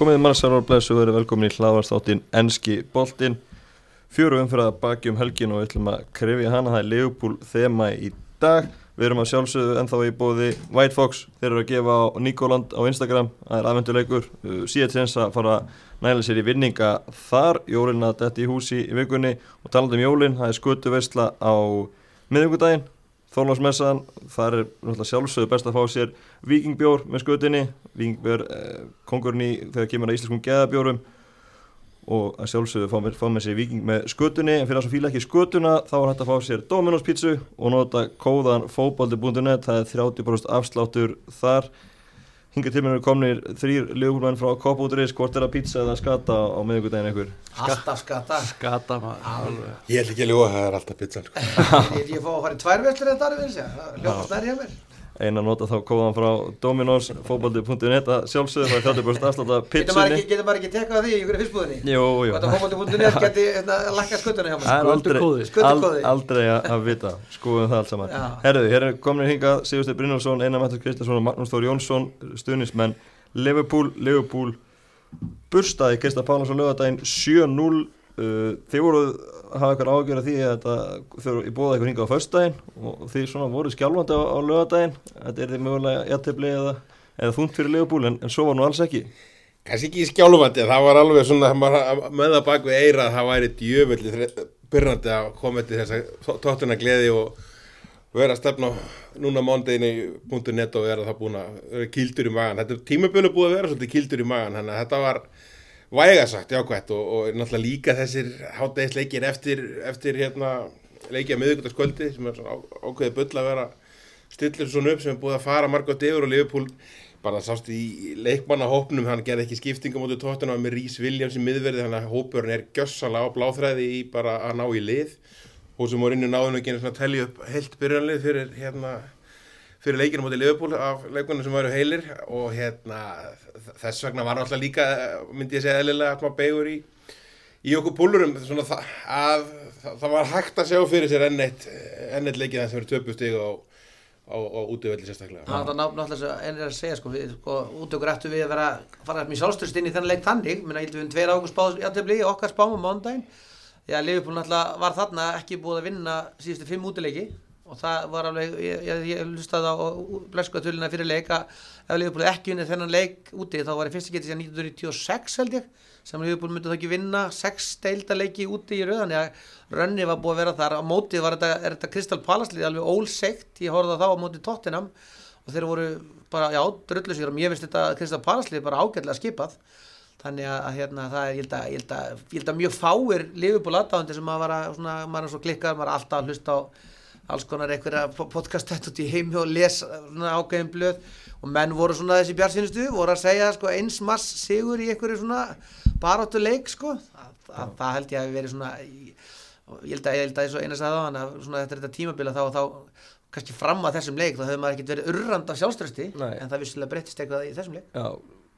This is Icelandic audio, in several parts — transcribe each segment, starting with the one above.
Komiði blessu og verið velkomin í hlaðvarsþáttin Enski boltinn. Fjöru umfyrða baki um helgin og við ætlum að krefja hana. Það er Leopold þema í dag. Við erum að sjálfsögðu ennþá í bóði White Fox. Þeir eru að gefa á Nikoland á Instagram. Það er aðvenduleikur Síðan tjens að fara að næla sér í vinninga þar. Jólin að detti í húsi í vikunni Og talandi um jólin, það er skutu veistla á miðugudaginn Þorlásmessan, það er náttúrulega sjálfsögðu best að fá sér vikingbjór með skutinni, vikingbjór eh, kongurinn í þegar kemur að íslenskum geðabjórum. Og að sjálfsögðu fá, fá með sér viking með skutinni en fyrir það sem fýla ekki skutuna þá er hægt að fá sér Dominos pítsu og nota kóðan fóbaldi.net, það er 30% afsláttur þar Hinga til mér eru komnir þrýr lögurmenn frá Koppúturis, hvort er að pizza eða skata á miðugudaginn ykkur? Alltaf skata Skata maður Ég ætla ekki að ljúa, það er alltaf pizzan sko. Ég er fá að fara í tvær vestur þetta aðri vilja Hljópa snær hjá mér Einar nota þá kóðan frá Dominos, fóbaldi.net að sjálfsögðu, það er 30% afslátt maður pizzunni ekki, getur maður ekki tekað því í ykkur fyrstbúðinni Jú, jú. Þetta hófaldi.net geti hérna, lakka skuttuna hjá Það er mér aldrei, að, að vita, skoðum það allt saman. Herðu, hér er komin hingað Sigursteinn Brynjálfsson, Einar Mættur Kristjánsson og Magnús Þór Jónsson stuðnismenn Liverpool, Liverpool. Burstaði Krista Pálas á lögadaginn 7-0 uh, þið voru að hafa eitthvað ágjör að því að þetta eru í bóða eitthvað hingað á föstudaginn og þið svona voru skjálfandi á, á lögadaginn þetta er þið mögulega jættefli eða, eða þungt fyrir Liverpool en, en svo var nú alls ekki Kannski ekki skjálfandi, það var alveg svona með það bak við eira að það væri djöfelli byrrandi að koma til þess að tóttuna gleði og vera að stefna núna mondeginu.net og vera það búin að kildur í magan. Þetta tímabölu búið að vera svolítið kildur í magan, þannig að þetta var vægasagt jákvæmt og, og náttúrulega líka þessir hátæðisleikir eftir, eftir hérna, leikja miðugutaskvöldi sem er ákveðið bull að vera stillir svona upp sem er búið að fara margótt yfir og Liverpool bara sást í leikmannahópnum hann gerði ekki skiptinga mútið tóttina með Rhys Williams í miðverði þannig að hópurinn er gjössalega á bláþræði í bara að ná í lið. Og sem voru inn í náðun og genið svona að telja upp heilt byrjanlið fyrir hérna fyrir leikinu mútið Liverpool af leikunum sem varu heilir og hérna þess vegna var náttúrulega líka myndi ég segja eðlilega að maður begur í í okkur púlurum svona það, að það, var hægt að sjá fyrir sér enn eitt enn eitt leikið það sem verið töpust ykkur á, á, á útöfelli sérstaklega. Það er náttúrulega einn er að segja sko, við, sko útökur ættu við að vera að fara með sjálfstöðst inn í þennan leik þannig. Minna ég held við um tveir águr spáð játtöfli í okkar spáum á mándaginn því að Liverpool náttúrulega var þarna ekki búið að vinna síðustu fimm útileiki og það var alveg, ég, ég, ég hlustaði á bleskuðatöluna fyrir leik að ef Liverpool ekki vinnið þennan leik úti þá var í fyrsta getið síðan 1996 held ég sem Liverpool myndi þá ekki vinna sex deildaleiki úti í rauðan að rönni var búið að vera þar. Á mótið var þetta, er þetta Crystal Palace lið alveg ólsegt ég horfði á þá á mótið Tottenham og þeir voru bara, já, drullu sér og mér finnst þetta Crystal Palace lið bara ágætlega skipað. Þannig að, að hérna, það er, ég held að, ég held að, ég held að mjög fáir Liverpool aðdáðandi sem að, svona, maður er svo klikkar, maður er alltaf að hlusta á alls konar einhverja podcast þetta út í heimi og les svona ágæðin blöð. Og menn voru svona þessi bjarsinustu voru að segja sko eins mass sigur í einhverju svona baráttu leik sko. Að, að, það held ég að verið svona og ég held að, ég held að eins og eina sagði á hann að svona þetta er þetta tímabila þá, þá kannski fram að þessum leik þá hefur maður ekkert verið urrand af sjálfströsti en það vissulega breyttist eitthvað í þessum leik. Já,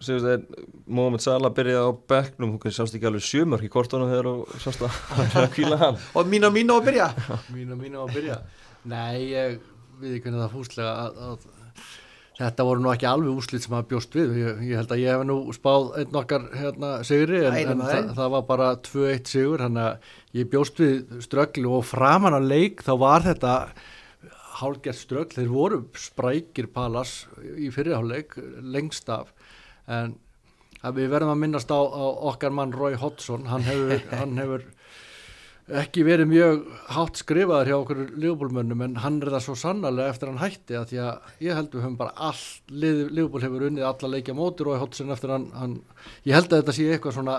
Sigursteinn, Mohamed Salah byrjaði á bekknum, hún sást ekki alveg sjömörk í kortunum þegar þú sást að það kvíla hann. Og mín og mín og að byrja. Mín og mín á að byrja Nei, ég við ekki hvernig það fúslega að, að þetta voru nú ekki alveg úslit sem að bjóst við. Ég, ég held að ég hef nú spáð einn okkar hérna, sigri en, en það, það var bara 2-1 sigur þannig að ég bjóst við strögglu og framan á leik þá var þetta hálgert ströggl, þeir voru sprækir palas í fyrirháleik lengst af en við verðum að minnast á, á okkar mann Roy Hodgson, hann hefur, hann hefur ekki verið mjög hátt skrifaður hjá okkur lífbólmönnum en hann er það svo sannarlega eftir hann hætti að því að ég held við höfum bara all lífból hefur unnið alla leikja mótur og Hodgson eftir hann, hann ég held að þetta sé eitthvað svona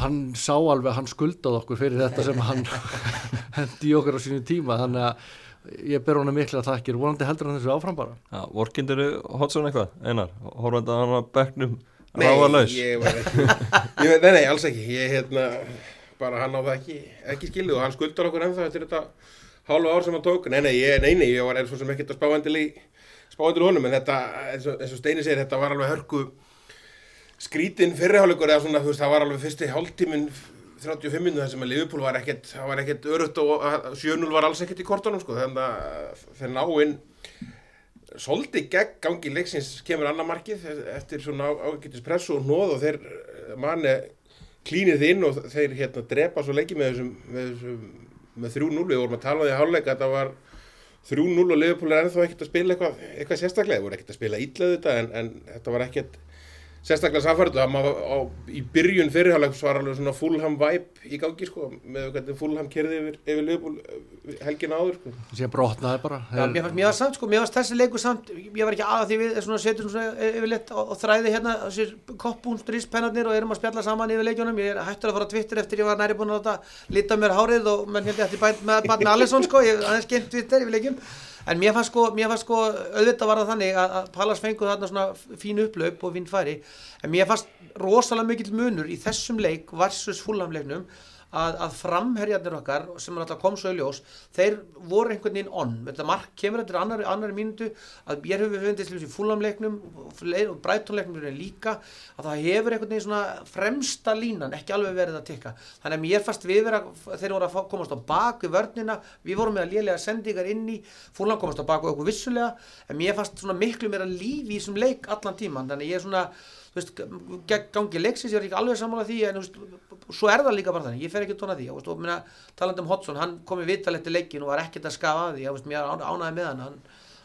hann sá alveg að hann skuldaði okkur fyrir þetta sem hann hendi okkur á sínu tíma þannig að ég ber honum mikla þakkir. Vonandi heldur hann þessu áfram bara. Já, vorkindur Hotsson eitthvað, einar, horfandi að hann að ráðalaus ég var ekki ég, Nei, nei, alls ekki. Ég, hérna, bara hann á það ekki, ekki skilið og hann skuldar okkur ennþá eftir þetta hálfa ár sem hann tók. Nei, nei, ég, nei, nei, ég var eins og sem ekkert að spáendil í spáendil honum, en þetta, eins og, eins og Steini segir, þetta var alveg hörku skrítin fyrirháleikur eða svona, þú veist, það var alveg fyrsti hálftíminn 35 minnum þar sem að Liverpool var ekkert, það var ekkert örutt og að 7-0 var alls ekkert í kortunum, sko, þannig að þeir ná inn svolítið gegn gangi leiksins kemur annar markið eftir svona ágætis pressu og hnóð og þeir manni klínið inn og þeir hérna drepa svo leikið með þessum með, með 3-0 við vorum að tala á því háluleika að það var 3-0 og Liverpool er ennþá ekkert að spila eitthvað, eitthvað sérstaklega, þeir voru ekkert að spila ítlaðu þetta en, en þetta var ekkert sérstaklega samfærið og maður á, í byrjun fyrirhálegs var alveg svona fullham vibe í gangi sko, með hvernig fullham kerði yfir, yfir Liverpool eh, helgin áður sko. Síðan brotnaði bara. Já, mér fannst, mér fannst samt, sko, mér fannst þessi leikur samt, ég var ekki að því við svona setjum svona yfirleitt og, og þræði hérna þessir koppbúnstríspennarnir og erum að spjalla saman yfir leikjónum, ég er hættur að fara á Twitter eftir ég var næri búin að lita mér hárið og menn hérna Barni Allesson sko, ég aðeins en mér fannst sko, fannst sko auðvitað var það þannig að, að Pallas fenguð þarna svona fín upplaup og fín færi. En mér fannst rosalega mikill munur í þessum leik versus fúlamleiknum að, að framherjarnir okkar sem er alltaf kom svo í ljós þeir voru einhvern veginn onn þetta mark kemur eftir annari, annari mínútu að ég hefur fundist í fúlamleiknum og brættónleiknum líka að það hefur einhvern veginn svona fremsta línan ekki alveg verið að tikka. Þannig að mér fast við vera þeir voru að komast á bak við vörnina við vorum með að lélega sendingar inn í fúlam komast á bak við okkur vissulega en mér fast svona miklu meira lífi í þessum leik allan tíman þannig ég er svona veist, gangi leiksins, ég er ekki alveg sammála því en veist, svo er það líka bara þannig ég fer ekki tóna því, veist, og minna, talandi um Hodson hann kom í viðtal eftir leikin og var ekkert að skafa að því, ég, mér ánaði með hann hann,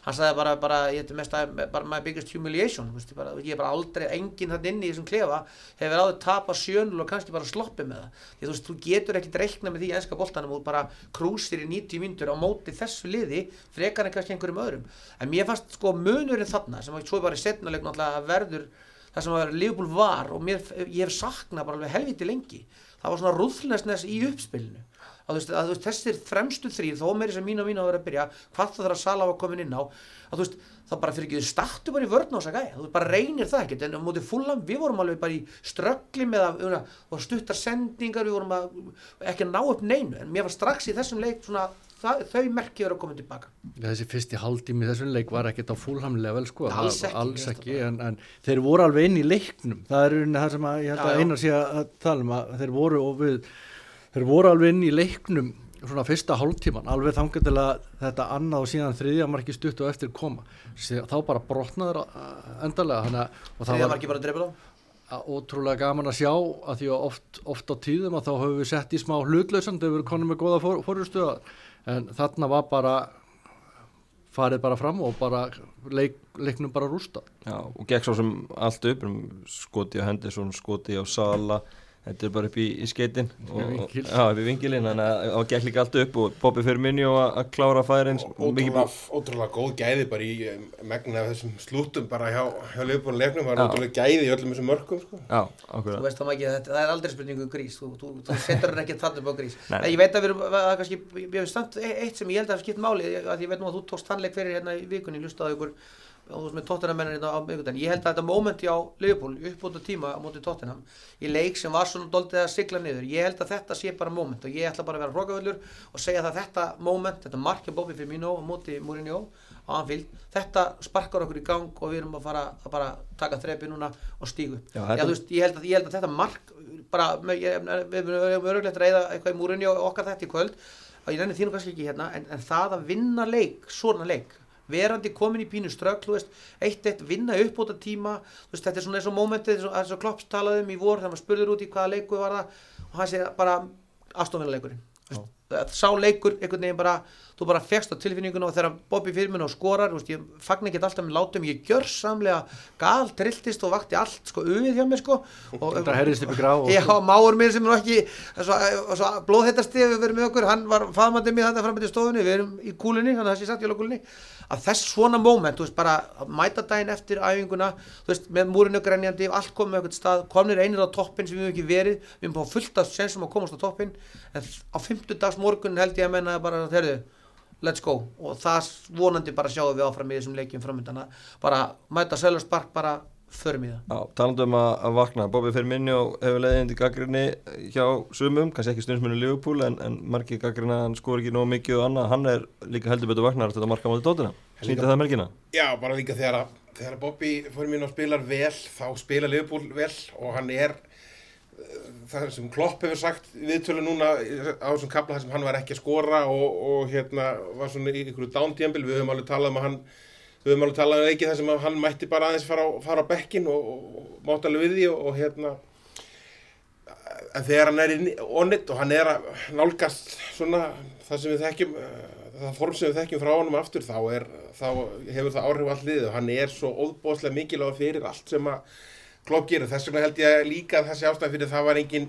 hann sagði bara, bara ég er mest að bara my biggest humiliation, bara, ég er bara aldrei enginn þann inni í þessum klefa hefur áður tapað sjönnul og kannski bara sloppið með það, því þú þú getur ekkit reikna með því í enska boltanum og bara krúsir í 90 myndur á móti þessu liði frekar en kannski einhverjum öðrum. En mér fannst sko munurinn þarna sem svo bara í setnuleik náttúrulega verður það sem að Liverpool var og mér, ég hef saknað bara alveg helviti lengi. Það var svona rúðlnesnes í uppspilinu. Að, veist, að veist, þessir fremstu þrýr þó meiri sem mín og mín á að vera að byrja hvað það þarf að Sala var komin inn á að þú veist, það bara fyrir ekki, þau startu bara í vörn á þess að gæja, þú bara reynir það ekkert. En á móti fullam, við vorum alveg bara í ströggli með að, að stuttar sendingar við vorum að, ekki að ná upp neinu. En mér var strax í þessum leik svona það, þau merkið eru að koma tilbaka. Ja, Þessi fyrsti haldími þessum leik var ekkert á fullham level sko, alls ekki, alls ekki en, en þeir voru alveg inn í leiknum. Það er það sem að, ég held að einar sé að tala um að þeir voru og við þeir voru alveg inn í leiknum svona fyrsta hálftíman, alveg að þetta annað og síðan þriðja marki stutt og eftir koma, þá bara brotnaður endarlega þriðja marki bara dreifur á ótrúlega gaman að sjá að því að oft, oft á tíðum að þá höfum við sett í smá hlutlausan þau verið konum með goða for, fórhustuða en þarna var bara farið bara fram og bara leik, leiknum bara rústa Já, og gekk svo sem allt upp um skoti á Henderson, skoti á Sala Þetta er bara upp í, í skeitin og, upp í vingilin þannig að það gekk líka allt upp og Bobby Firmino að klára færin. Ótrúlega, ótrúlega góð gæði bara í megna af þessum slútum bara hjá, hjá lögbúinu leiknum, það er ótrúlega gæði í öllum þessum mörgum sko. Já, okkur Þú veist þá ekki, það er aldrei spurningu um grís. Þú, þú, þú setur hann ekki þannig upp á grís. Nei. Ég veit að við erum, að kannski, ég hef stand eitt sem ég held að skipt máli, að ég veit nú að þú tókst þannleik fyrir hérna í vikunni, lustaðu ykkur og þú veist með Tottenham-mennin á miðgutan ég held að þetta mómenti á Liverpool uppbúndu tíma á móti Tottenham í leik sem var svona doldið að sigla niður. Ég held að þetta sé bara móment og ég ætla bara að vera hrókavöllur og segja að þetta móment þetta markja Bobby Firmino á móti Mourinho á Anfield, þetta sparkar okkur í gang og við erum að fara að bara taka þrepi núna og stígu upp. Já, Já, veist, ég, held að, ég held að þetta mark bara, ég, við erum öruglega að reyða eitthvað í Mourinho okkar þetta í kvöld. Og ég nefnir þínu kannski ekki hérna en, en það að vinna leik, svona leik verandi komin í pínu strögl eitt eitt vinna upp út af tíma veist, þetta er svona eins og mómentið eins og Klopps talaðum í vor þegar maður spurður út í hvaða leiku var það og hann segja bara afstofnuleikurinn sá leikur einhvern veginn bara þú bara fegst á tilfinninguna og þegar Bobby Firmin og skorar veist, ég fagn ekki alltaf með látum ég gjör samlega gal, trilltist og vakti allt sko auðið hjá mig sko. Og það herðist í grá já, máur mér sem er ekki blóðhettasti við verum með okkur, hann var faðmandið mér þannig að fram til stofunni, við erum í kúlunni þannig að sé satt í kúlunni að þess svona móment, þú veist, bara mæta daginn eftir æfinguna, þú veist, með múrinu grænjandi, allt komið með eitthvað stað, komnir einir á toppin sem við hefum ekki verið, við hefum búin fullt af sensum að komast á toppin, en á fymtudags morgun held ég að menna bara, þeirðu, let's go, og það vonandi bara sjáum við áfram í þessum leikjum framöndana, bara mæta Sölvarspark bara förum í það. Já, talandum að, að vakna, Bobby Firmino hefur leiðið indi gaggrinni hjá sumum, kannski ekki stundismennu Liverpool en, en margir gaggrina, hann skor ekki nóg mikið og annað, hann er líka heldur betur vaknar þetta marka mátið dótina, sýndi það melkina? Já, bara líka þegar, þegar Bobby Firmino spilar vel, þá spila Liverpool vel og hann er það sem Klopp hefur sagt viðtölu núna á þessum kapla þar sem hann var ekki að skora og, og hérna var svona í ykkur dándjembil, við höfum alveg talað um að hann við höfum alveg talað um leiki þar sem hann mætti bara aðeins fara á, fara á bekkin og, og, og mátt alveg við því og, hérna en þegar hann er í onnit og hann er að nálgast svona það sem við þekkjum eh, það form sem við þekkjum frá honum aftur þá, er, þá hefur það áhrif liðið og hann er svo óðbóðslega mikilvæg fyrir allt sem að Klopp gerir þess vegna held ég líka að þessi ástæð fyrir það var engin,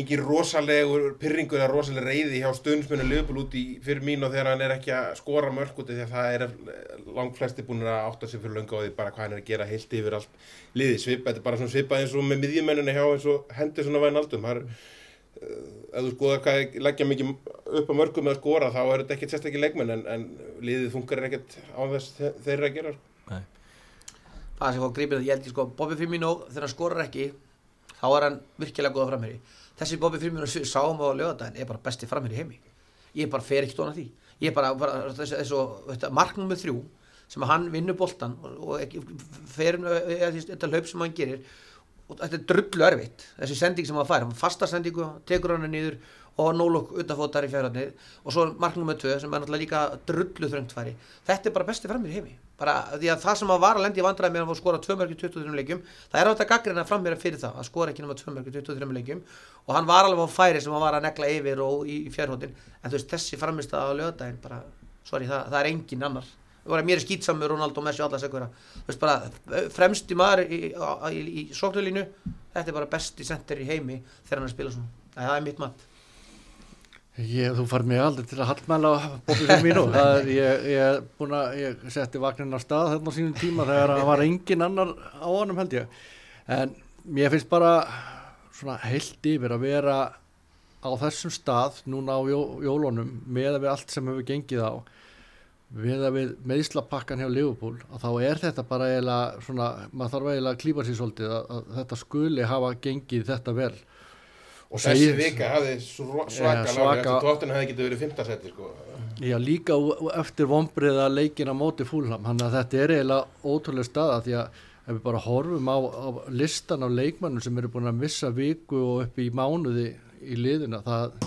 engin rosalegur pyrringur eða rosaleg reyði hjá stöðnismennu Liverpool út í fyrir mín og þegar hann er ekki að skora mörg út því að það er langt flesti búin að átta sig fyrir löngu á því bara hvað hann er að gera heilt yfir allt liði svip, þetta er bara svona svipað eins og með miðjumenninu hjá eins og hendur svona væn aldum það er ef þú skoðar hvað leggja mikið upp á mörgum með að skora þá er þetta ekkert sérstaklega leikmenn en, en liðið funkar ekkert á þess þeirra að gera Nei. Það sem fór grípið ég held ég sko Bobby Firmino þegar hann skorar ekki þá er hann virkilega góða framherri þessi Bobby Firmino sem við sáum á lögadaginn er bara besti framherri heimi. Ég bara fer ekki tóna því. Ég bara, bara þessi, þessi marknum með þrjú sem hann vinnur boltan og, því þetta hlaup sem hann gerir og þetta er drullu erfitt. Þessi sending sem hann fær, hann fasta sendingu tekur hann niður og nólokk utanfótar í fjárhaldni og svo marknum með tvö sem er náttúrulega líka drullu þröngt færi. Þetta er bara besti framherri heimi bara því að það sem að var að lendi í vandræði með að skora 2 mörg í 23 leikjum það er átt að gaggrina framherra fyrir það að skora ekki náma 2 mörg í 23 leikjum. Og hann var alveg á færi sem hann var að negla yfir og í, í fjárhaldin en þú veist þessi framist að lögadaginn bara, sorry, það, það er engin annar. Mér er skýtsamur Ronaldo, Messi og alla segura þú veist bara fremst í maður í, í, í, sóknulínu þetta er bara besti sender í heimi þegar hann er að spila svona. Það er mitt mat Ég, þú far mig aldrei til að hallmæla bófið fyrir mínu ég, ég, búna, ég setti vagnin á stað þarna á sínum tíma þegar það var engin annar á honum held ég. En mér finnst bara svona heilt yfir að vera á þessum stað núna á jó, jólunum með að við allt sem hefur gengið á við að við meðslapakkan hjá Liverpool að þá er þetta bara eiginlega svona, maður þarf eiginlega að klípa sér svolítið að, að þetta skuli hafa gengið þetta vel og þessi vika hafði svaka ja, lág tóttinu hefði getið verið 15 seti sko. Já líka eftir vonbriða leikin á móti fúlham þannig að þetta er eiginlega ótrúlega staða því að ef við bara horfum á, á listan af leikmannum sem eru búin að missa viku og upp í mánuði í liðina það,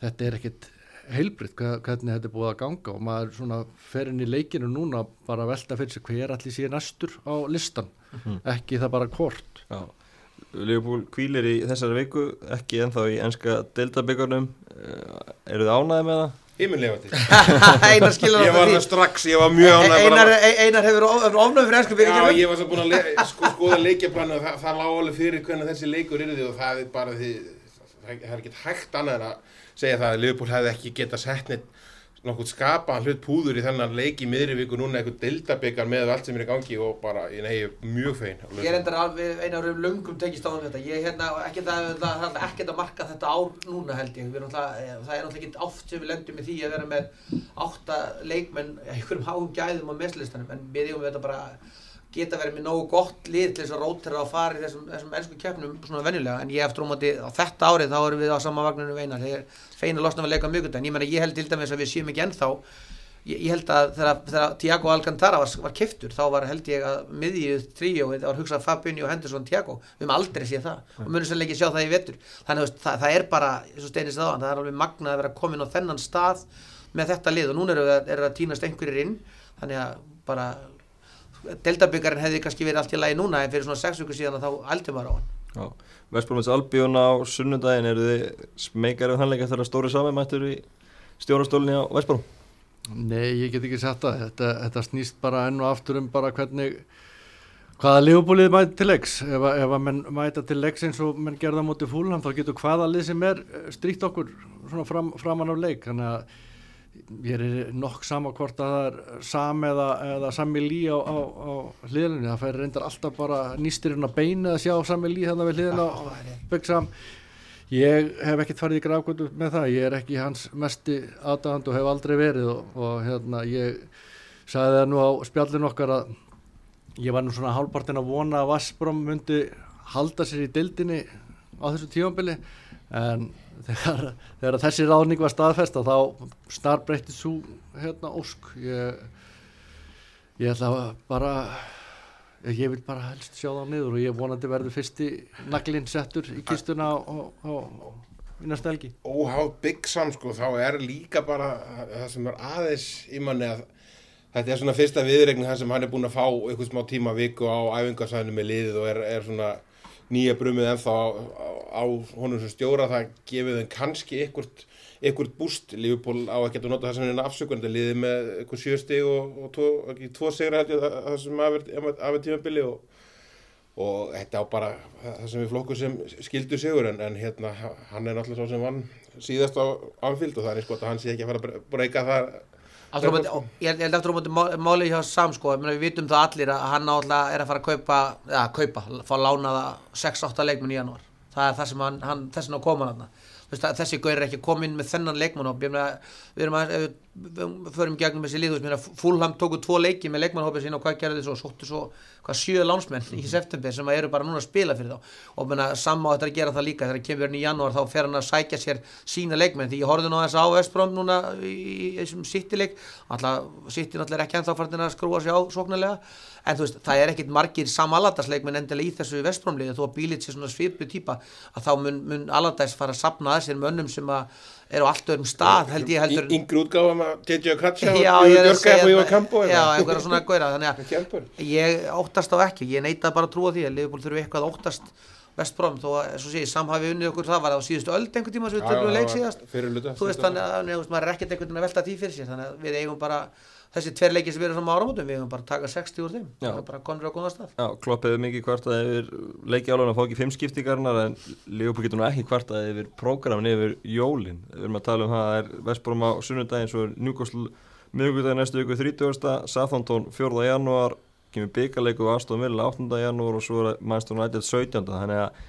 þetta er ekkit heilbritt hvernig þetta er búið að ganga. Og maður svona fer inn í leikinu núna bara velta fyrir sig hver allir sé næstur á listan mm -hmm. ekki það bara kort Já Leopold kvílir í þessari viku ekki ennþá í ennska deltabyggarnum eru þið ánaði með það? Híminlefandi Einar skilur Ég var það strax, ég var mjög ánæg Einar, Einar hefur ofnöð fyrir ennsku byggjum Já, ég var svo búin að le sko, skoða leikjaplannu og það, það lág alveg fyrir hvernig þessi leikur er því og það er bara því það er ekki hægt annað en að segja það að Leopold hefði ekki getað sett neitt nokkuð skapa hlut púður í þennan leiki miðri viku núna eitthvað deltabyggar með allt sem er í gangi og bara, ég nefnir mjög fein Ég er endar alveg einar um lungum tekist á þetta. Ég er hérna, ekki það, það er ekkert að marka þetta ár núna held ég. Það er náttúrulega ekki oft sem við lendum í því að vera með átta leikmenn einhverjum háum gæðum á meslistanum en við eigum þetta bara geta verið með nógu gott lið til þess að rótera og fara í þessum, þessum ennsku keppnum svona venjulega en ég eftir um átti á þetta árið þá erum við á sama vagninu veinar þegar feina losna við leika mjög en ég, meni, ég held til dæmis að við séum ekki ennþá ég, ég held að þegar, þegar Tiago Alcantara var, var kiftur þá var held ég að miðjíð tríu og það var hugsað Fabinho og Henderson Tiago við höfum aldrei séð það. Og munum sannlega ekki sjá það í vettur þannig að það, það er bara, það það er alveg magnað að vera komin á þennan stað með þetta lið. Og núna eru það að týnast einhverjir inn. Þannig að bara Deltabyggarinn hefði kannski verið allt í lagi núna en fyrir svona 6 vikur síðan þá aldrei var á hann. Vestbrómins Albjón á sunnundagin eru þið smekar um hannleika þegar stóri samanmættur í stjórastólinni á Vestbróm? Nei, ég get ekki sagt það. Þetta, þetta snýst bara enn og aftur um bara hvernig hvaða liðbúlið mæti til leiks. Ef, ef að menn mæta til leiks eins og menn gerða mútið fúlham þá getur hvaða lið sem er stríkt okkur fram, framan af leik. Þannig að ég er nokk sama hvort að það er sam eða, eða sami lí á, á, á hliðinni, það fær reyndar alltaf bara nýstirinn að beina að sjá sami lí þannig við hliðina á byggsam ég hef ekkert farið í grákvöldu með það, ég er ekki hans mesti aðdæðand og hef aldrei verið og, og hérna ég sagði það nú á spjallin okkar að ég var nú svona hálfpartin að vona að Vassbrom myndi halda sér í dildinni á þessu tífambili en þegar, þegar þessi ráðning var staðfest þá snar breytti svo hérna ósk. Ég, ég ætla bara ég vil bara helst sjá það niður og ég vonandi verður fyrsti naglinn settur í kistuna í næsta helgi. Óháð byggsan sko þá er líka bara það sem er aðeins í manni að þetta er svona fyrsta viðregning þar sem hann er búin að fá eitthvað smá tíma viku á æfingarsæðinu með liðið og er, er svona nýja brumið ennþá á, á, á honum sem stjóra það gefið þeim kannski eitthvað eitthvað búst, Liverpool á að geta nota það sem er afsökund, liðið með eitthvað sjösti og, og tvo, tvo sigra það sem af er tímabili og, og þetta á bara það sem við flokkum sem skildu sigur en, en hérna hann er náttúrulega svo sem vann síðast á anfield og það er gott að hann sé ekki að fara að breyka það Á ég held aftur á móti má- málið hjá Sam sko, við vitum það allir að hann náttúrulega er að fara að kaupa, ja, kaupa, fá lánaða 6-8 leikmenn í janúar. Það er það sem hann, hann þess vegna koma hann. Þessi gaur er ekki komin með þennan leikmann og við erum að, förum gegnum þessi lið, Fúlham tóku tvo leiki með leikmannhópið sín og hvað gerði þið svo, sóttu svo hvað sjö lánsmenn í september sem að eru bara núna að spila fyrir þá. Og menna, saman á þetta að gera það líka þegar kemur hann í janúar þá fer hann að sækja sér sína leikmenn. Því ég horfði nú þess á Vestbróm núna í þessum sittileik alltaf sitti náttúrulega ekki ennþá farin að skrúa sig á sóknarlega. En þú veist það er ekkit margir samaladarsleikmenn endilega í þessu Vestbrómliði þó að bílit sé svona svipu típa að þá mun, mun Allardyce fara að sapna að sér mönnum sem að eru á allt öðrum stað held ég heldur yngri útgáfa með JJ Kratcha Já, og er að segja og það. Kampo Já, einhverja svona góðra þannig að ég óttast á ekki, ég neita bara að trúa því að Liverpool þurfi eitthvað að óttast Vestbrom þó að, svo sé ég, samhafi unnið okkur það var á síðustu öld einhvern tíma sem við tökum leik síðast þú veist þannig að maður er ekkert einhvern veginn að velta því fyrir sér þannig að við eigum bara þessi tver leiki sem við erum fram á áramótum við eigum bara að taka 60 úr þeim Já. það er bara konur á góða stað Já, Klopp hefur mikið kvartað yfir leikjálun að fá ekki fimm skiptingarnar en Leopold getur nú ekki kvartað yfir prógramin yfir jólin við erum að tala um það, það er Vestbrom á sunnudaginn svo er Newcastle miðugudaginn næstu viku 30. Southampton 4. janúar kemur byggarleiku á Aston Villa 8. janúar og svo er Manchester United 17. þannig að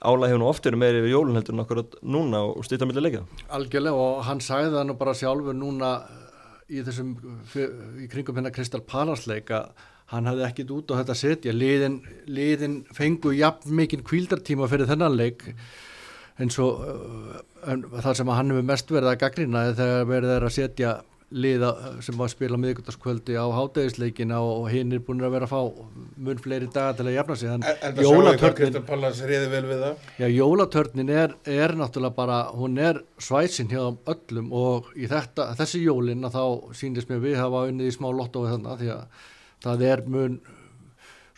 álæg hefur nú oft verið meiri yfir jólin heldur en okkur núna og stýta milli leikja Algjörlega og hann sagði það nú bara sjálfur núna í þessum í kringum hérna Kristal Palarsleik að hann hafði ekkit út á þetta setja liðin, liðin fengu jafn mikinn kvíldartíma fyrir þennan leik eins og uh, en það sem hann hefur mest verið að gaggrina er þegar verið er að setja liða sem var að spila miðgutaskvöldi á hátæðisleikina og hinn er búin að vera að fá mun fleiri dagar til að jafna sig en en það sjáum við hvað jólatörnin Kristján Pallas reyði vel við það Já, jólatörnin er, er náttúrulega bara, hún er svæsin hjá öllum og í þetta, þessi jólin að þá sýndist mér við hafa unnið í smá lottói þannig því að það er mun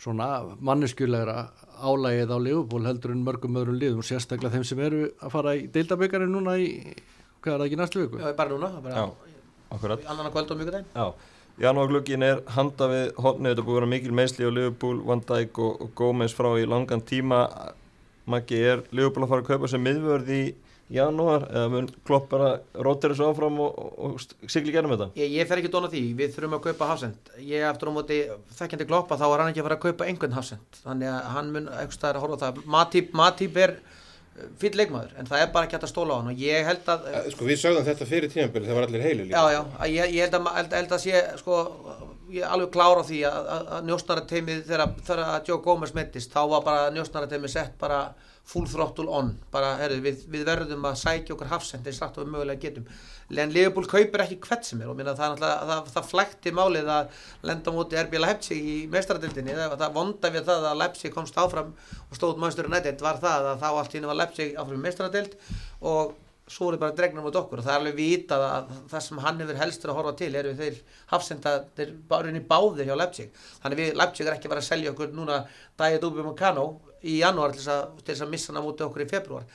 svona manneskjulegra álægið á Liverpool heldur en mörgum öðrum liðum og sérstaklega þeim sem eru að fara í deildabökarinn núna í, hvað er það ekki næstu viku? Já, bara núna, bara akkurat. Annan að kvöld og mjög dæn Já, janúarglöggin er handa við hotnið, þetta er búið að vera mikil meðsli á Liverpool, Van Dijk og, og Gómez frá í langan tíma. Maggi, er Liverpool að fara að kaupa sem miðvörð í janúar? Eða mun klopp bara rótir þessu áfram og, og, og sigli gernum þetta? Ég, ég fer ekki dóna því, við þurfum að kaupa Hafsend ég eftir á móti þekkjandi kloppa þá er hann ekki að fara að kaupa einhvern Hafsend þannig að hann mun eitthvað staðar að horfa á það. Matip er fyrir leikmaður en það er bara ekki hægt að stóla á hann og ég held að sko við sögðum þetta fyrir tímabili það var allir heilu líka. Já já, ég, ég held að, held, held að sé sko, ég er alveg klára á því að, að, að njósnarateimið þegar, þegar Joe Gomez mettist þá var bara njósnarateimið sett bara full throttle on. Bara, herru, við, við verðum að sækja okkur hafsend eins rætt og við mögulega getum. En Liverpool kaupir ekki hvert sem er. Og minna, það, er það, það flækti málið að lenda á móti RB Leipzig í meistaradildinni það, það vonda við það að Leipzig komst áfram og stóð Manchester United var það að þá allt í henni var Leipzig áfram í meistaradild og svo er bara dregnum út okkur. Og það er alveg vitað að það sem hann hefur helstur að horfa til eru þeir hafsenda, þeir bara inn í báðir hjá Leipzig. Þannig við Leipzig er ekki vera að selja okkur núna Dæja Dúbi Mokano í janúar til þess að, missa hann á móti okkur í februar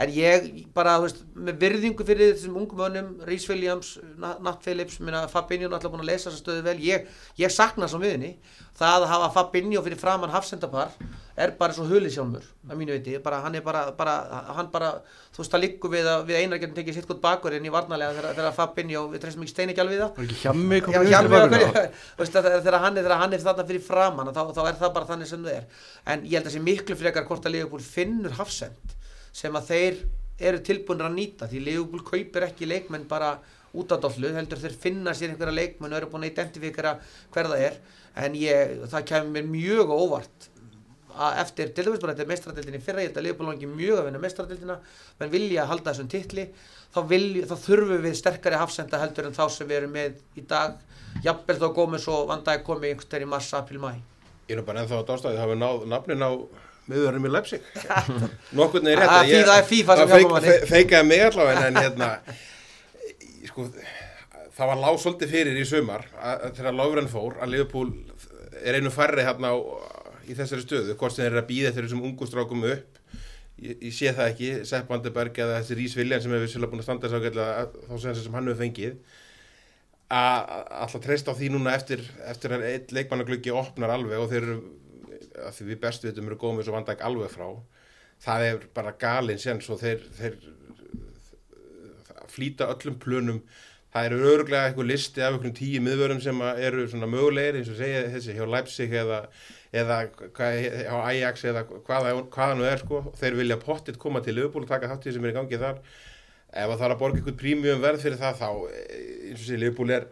en ég bara, þú veist, með virðingu fyrir þessum ungum mönnum, Rhys Williams Na- Nat Phillips, minna Fabinho er alltaf búin að lesa þessa stöðu vel, ég, ég sakna svo miðinni, það að hafa Fabinho fyrir framann hafsendapar er bara svo hulisjálmur, að mínu viti. Bara, hann er bara, bara, hann bara þú veist, það liggur við að við einar getum tekið sitt gott bakur inn í varnalega þegar, þegar Fabinho, við treystum ekki stein ekki alveg við það. Þegar hann er, er þarna fyrir framann þá, þá er það bara þannig sem það er. En ég held að sem að þeir eru tilbúinir að nýta því Liverpool kaupir ekki leikmenn bara út af dollu, heldur þeir finna sér einhverja leikmenn og eru búin að identifíkara hver það er. En ég, það kemur mér mjög óvart að eftir, til dæmis bara þetta er mestradildinni fyrra, ég held að Liverpool langi mjög að vinna mestradildina, menn vilja að halda þessum titli, þá, vilja, þá þurfum við sterkari hafsenda heldur en þá sem við erum með í dag, jafnvel þá gómið svo vandaði komið einhvers þegar í mars, april, mæ ég er bara ennþá á dástæði það hefur náð nafnin á miðurinn í Leipzig. Nokkurn er rétt það er feikaði mig allavega en, hérna sko það var lág svolítið fyrir í sumar þegar Lofren fór að Liverpool er einu færri hérna á, í þessari stöðu, hvort sem þeir eru að býða þeir þessum ungu strákum upp. Ég, ég sé það ekki, Sepp Vandenberg eða þessi Rís Viljan sem hefur vissilega búin að standa þá sem sem hann hefur fengið. Að alltaf treysta á því núna eftir, eftir að einn leikmannagluggi opnar alveg og þeir eru að því við bestu vitum eru eins og vandæk alveg frá. Það er bara galinn séns og þeir, þeir flýta öllum plönum. Það eru öruglega eitthvað listi af einhvern tíu miðvörum sem eru svona mögulegir eins og segja þessi hjá Leipzig eða, eða hjá Ajax eða hvaða, hvaða nú er sko. Þeir vilja pottitt koma til Liverpool og taka þáttið sem er í gangi þar. Ef það er að borga einhvern prímjum verð fyrir það þá eins og segja Liverpool er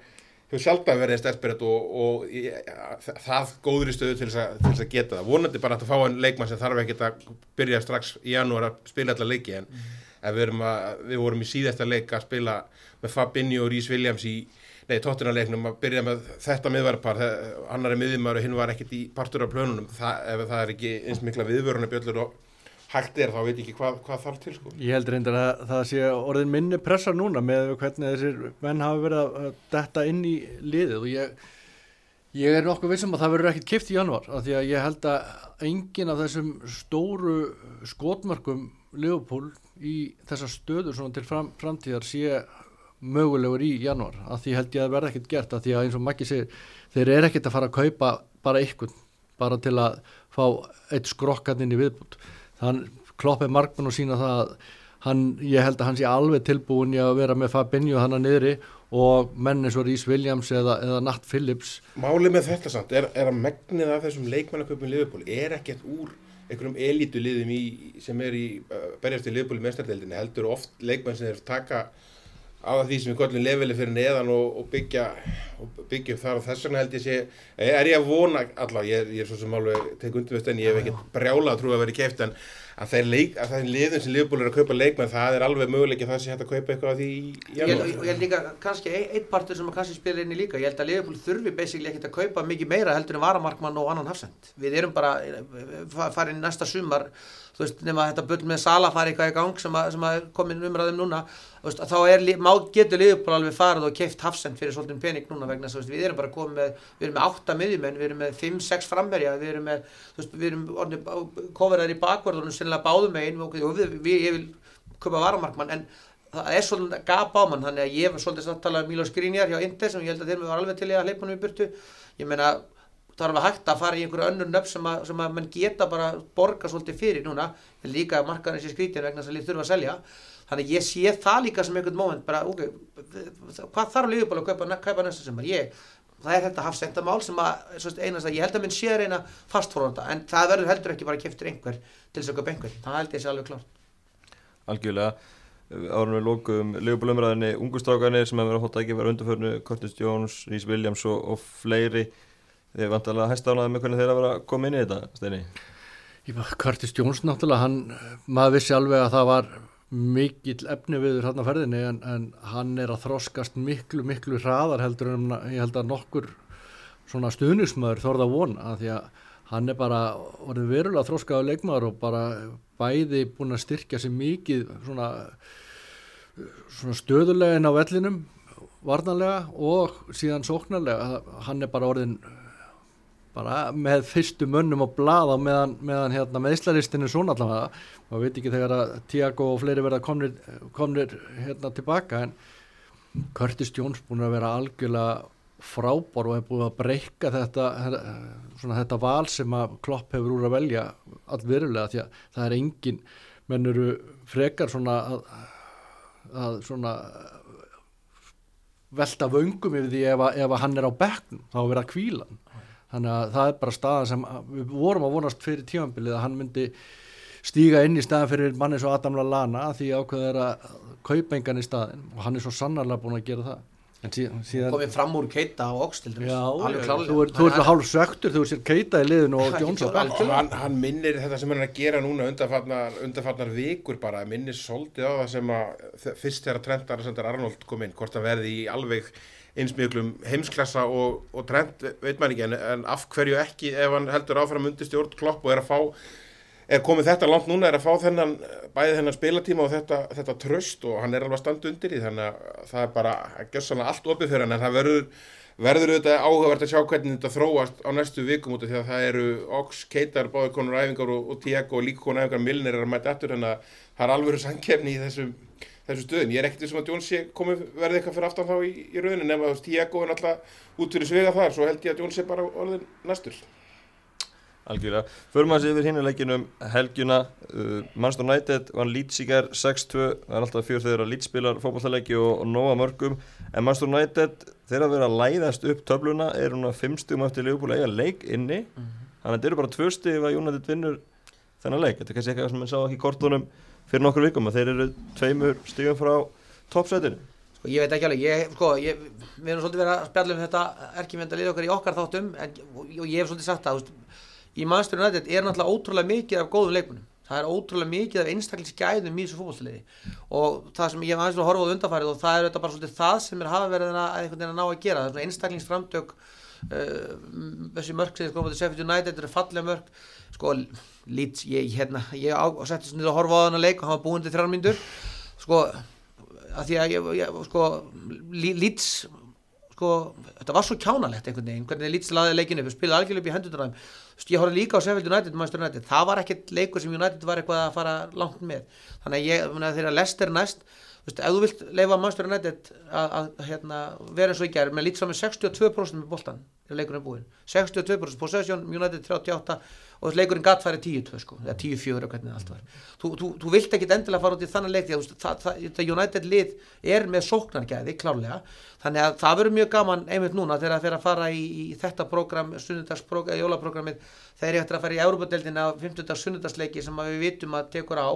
hefur sjálf að verið sterkberðt og, og ja, það góður í stöðu til þess, að, til þess að geta það vonandi bara að fá einn leikmann sem þarf ekki að byrja strax í janúar að spila allar leiki en -hmm. við, að, við vorum í síðasta leik að spila með Fabinho og Rhys Williams í nei, tóttunarleiknum að byrja með þetta miðvarpar, annar er miðjumar og hinn var ekkit í partur af plönunum, það, ef það er ekki eins mikla viðvöruna bjöllur og hægt er þá veit ekki hvað, hvað þarf til sko. Ég held reyndar að það sé orðin minni pressa núna með hvernig þessir menn hafa verið að detta inn í liðið. Og ég, ég er nokkuð vissum að það verður ekkit kipt í januar af því að ég held að engin af þessum stóru skotmörkum Leopold í þessa stöður til fram, framtíðar sé mögulegur í januar að því held ég að verða ekkert gert að því að eins og Maggi segir þeir eru ekkert að fara að kaupa bara ykkur bara til að fá eitt skrokkan inn í viðbútt þann kloppið markmann og sína það að hann, ég held að hann sé alveg tilbúin í að vera með Fabinho hann að niðri og menn eins og Rhys Williams eða, eða Nat Phillips. Málið með þetta samt er, er að megnið af þessum leikmannaköpum liðbúl er ekkert úr einhverjum elitu liðum í, sem er í uh, berjast í liðbúli meðstærdeldinni heldur oft leikmann sem er taka á því sem við kollum leveli fyrir neðan og, og byggja og byggja upp þar og þess vegna held ég sé er ég að vona allavega, ég, ég er svo sem alveg tek undir veist en ég hef ekkert brjála að trúa að vera í kæft en að það er, leik, að það er liðun sem liðbúl er að kaupa leikmenn það er alveg möguleik að það sé hægt að kaupa eitthvað af því í janúar. Ég held líka kannski einn partur sem að kannski spila inn í líka, ég held að liðbúl þurfi basically ekkert að kaupa mikið meira heldur en varamarkmann og annan hafsend. Við erum bara farin næsta sumar þú veist, nema þetta bull með Sala fari eitthvað í gang sem að, sem að komin umræðum núna veist, þá er, má, getur liðból alveg farið og keift hafsend fyrir svolítið pening núna vegna þess að við erum bara komið með, við erum með 8 miðjumenn, við erum með 5-6 framverja, við erum með, þú veist, við erum koferaður í bakvörðunum sennilega báðum megin og við, við, ég vil köpa varamarkmann en það er svolítið gap á mann, þannig að ég var svolítið að tala um Mílos Gríniar hjá Inter sem ég held að þeir að það er alveg hægt að fara í einhverju önnur nöfn sem, að, sem að mann geta bara borga svolítið fyrir núna, en líka markaðan þessi skrítin vegna að líf þurfa að selja. Þannig ég sé það líka sem einhvern móment bara, ok, hvað þarf Liverpool að kaupa, kaupa næsta sem er ég það er þetta hafsendamál sem að einast að ég held að minn sé reyna fastfóranda en það verður heldur ekki bara keftur einhver til þess að köpa einhver, það held ég sé alveg klart Algjörlega. Árunum við lókuðum Liverpool umræðinni ungustrákarnir sem hefur verið að hóta ekki verið undarförnu Curtis Jones, Rhys Williams og, og fleiri Þið er vantilega að hæsta ánaði með hvernig þeir að vera að koma inn í þetta, Steini? Curtis Jones náttúrulega, hann, maður vissi alveg að það var mikill efni viður hann á ferðinni en, en hann er að þroskast miklu, miklu hraðar heldur en ég held að nokkur svona stuðnismöður þorða von að því að hann er bara orðin verulega þroskaðu leikmaður og bara bæði búin að styrkja sér mikið svona, svona stöðulega inn á vellinum varnanlega og síðan sóknarlega hann er bara orðin bara með fyrstu mönnum og blada meðan, meðan hérna, með Íslaristinu svona allavega. Maður veit ekki þegar að Tiago og fleiri verða komnir, komnir hérna tilbaka en Curtis Jones búin að vera algjörlega frábár og hefur búin að breyka þetta svona þetta val sem að Klopp hefur úr að velja allverulega því að það er engin mennuru frekar svona að, að svona velta vöngum yfir því ef, að, ef að hann er á bekknum þá verða kvílan þannig að það er bara staðan sem við vorum að vonast fyrir tímanbilið að hann myndi stíga inn í staðan fyrir manni svo Adam Lallana því ákveður að kaupa engan í staðin og hann er svo sannarlega búin að gera það. Síðan, síðan, komið fram úr Keita og Oxtil já, þú ert hálf söktur þú sér Keita í liðinu og bæl hann, hann minnir þetta sem hann er að gera núna undarfarnar, undarfarnar vikur bara minnir svolítið á það sem að fyrst þegar Trent Alexander Arnold kom inn hvort að verði í alveg einsmjöglum heimsklassa og, og trend veit maður ekki en, en af hverju ekki ef hann heldur áfram undir stjórn klopp og er að fá er komið þetta langt núna er að fá þennan bæði þennan spilatíma og þetta, þetta tröst og hann er alveg að standa undir í þannig að það er bara að gjössa hann allt opið fyrir hann en það verður, verður auðvitað áhugavert að sjá hvernig þetta þróast á næstu vikum út af því að það eru Ox, Keitar, báði konur æfingar og, og Tiago og líka konur æfingar Milner er að mæta eftir þannig að það er alveg sangkefni í þessum, þessu stöðum. Ég er ekkert sem að Jones sé komið verði eitthvað fyrir aftan þá í, í rauninni nema að Tiago er alltaf út fyrir svega þar svo held ég að Jones sé bara orðin næstur. Algjörlega. Förum að sé yfir hinnuleikinum helgjuna. Uh, Manchester United vann Leeds í gerð 6-2. Það er alltaf fjör þegar að Leeds spilar fókbaltaleiki og, og nóga mörgum. En Manchester United þegar að vera að læðast upp töfluna er hún að fimmstugum eftir Liverpool eiga leik inni. Mm -hmm. Þannig að þetta eru bara tvö stug að United vinnur þennan leik. Þetta er kannski eitthvað sem við sáum ekki í kortunum fyrir nokkur vikum að þeir eru tveimur stugum frá toppsætinu. Sko ég veit ekki alveg, ég, sko, ég, við erum svolítið verið að spjalla um þetta erkjumvenda lið okkar í okkar þáttum en, og ég hef svolítið sagt það, í Manchester United er náttúrulega ótrúlega mikið af góðum leikunum það er ótrúlega mikið af einstaklingsgæðum í þessu fólkvalliði og það sem ég hef aðeins að horfa á undanfærið og það er þetta bara svolítið það sem er hafa verið að veginn að ná að gera er einstaklingsframtök þessi mörg sem til Sheffield United þetta er fallega mörg sko Leeds, ég, hérna, ég á, setti svona að horfa á þennan leik og hann var búin til þrjármyndur sko að því að ég, ég sko Leeds sko, þetta var svo kjánalegt einhvern veginn, hvernig Leeds laði leikinu upp spilaði algjörlega upp í hendundaræðum ég horfði líka á Sheffield United, United. Það var ekkert leikur sem United var eitthvað að fara langt með, þannig að þegar Leicester næst, þú veist, ef þú vilt leifa Manchester United að hérna, vera eins og ekki er, með á með 62% með boltan, er leikurinn búinn. 62% possession, United 38 og leikurinn gatt færi 10-2 sko, eða 10-4 og hvernig allt var. Þú, þú, þú vilt ekki endilega fara út í þannig leik að það United lið er með sóknargæði, klárlega. Þannig að það verður mjög gaman einmitt núna þegar það fer að fara í, í þetta program sunnundagsprogram, jólaprogrammið þegar ég ætti að fara í Európa-deldina 50. sunnundagsleiki sem við vitum að tekur á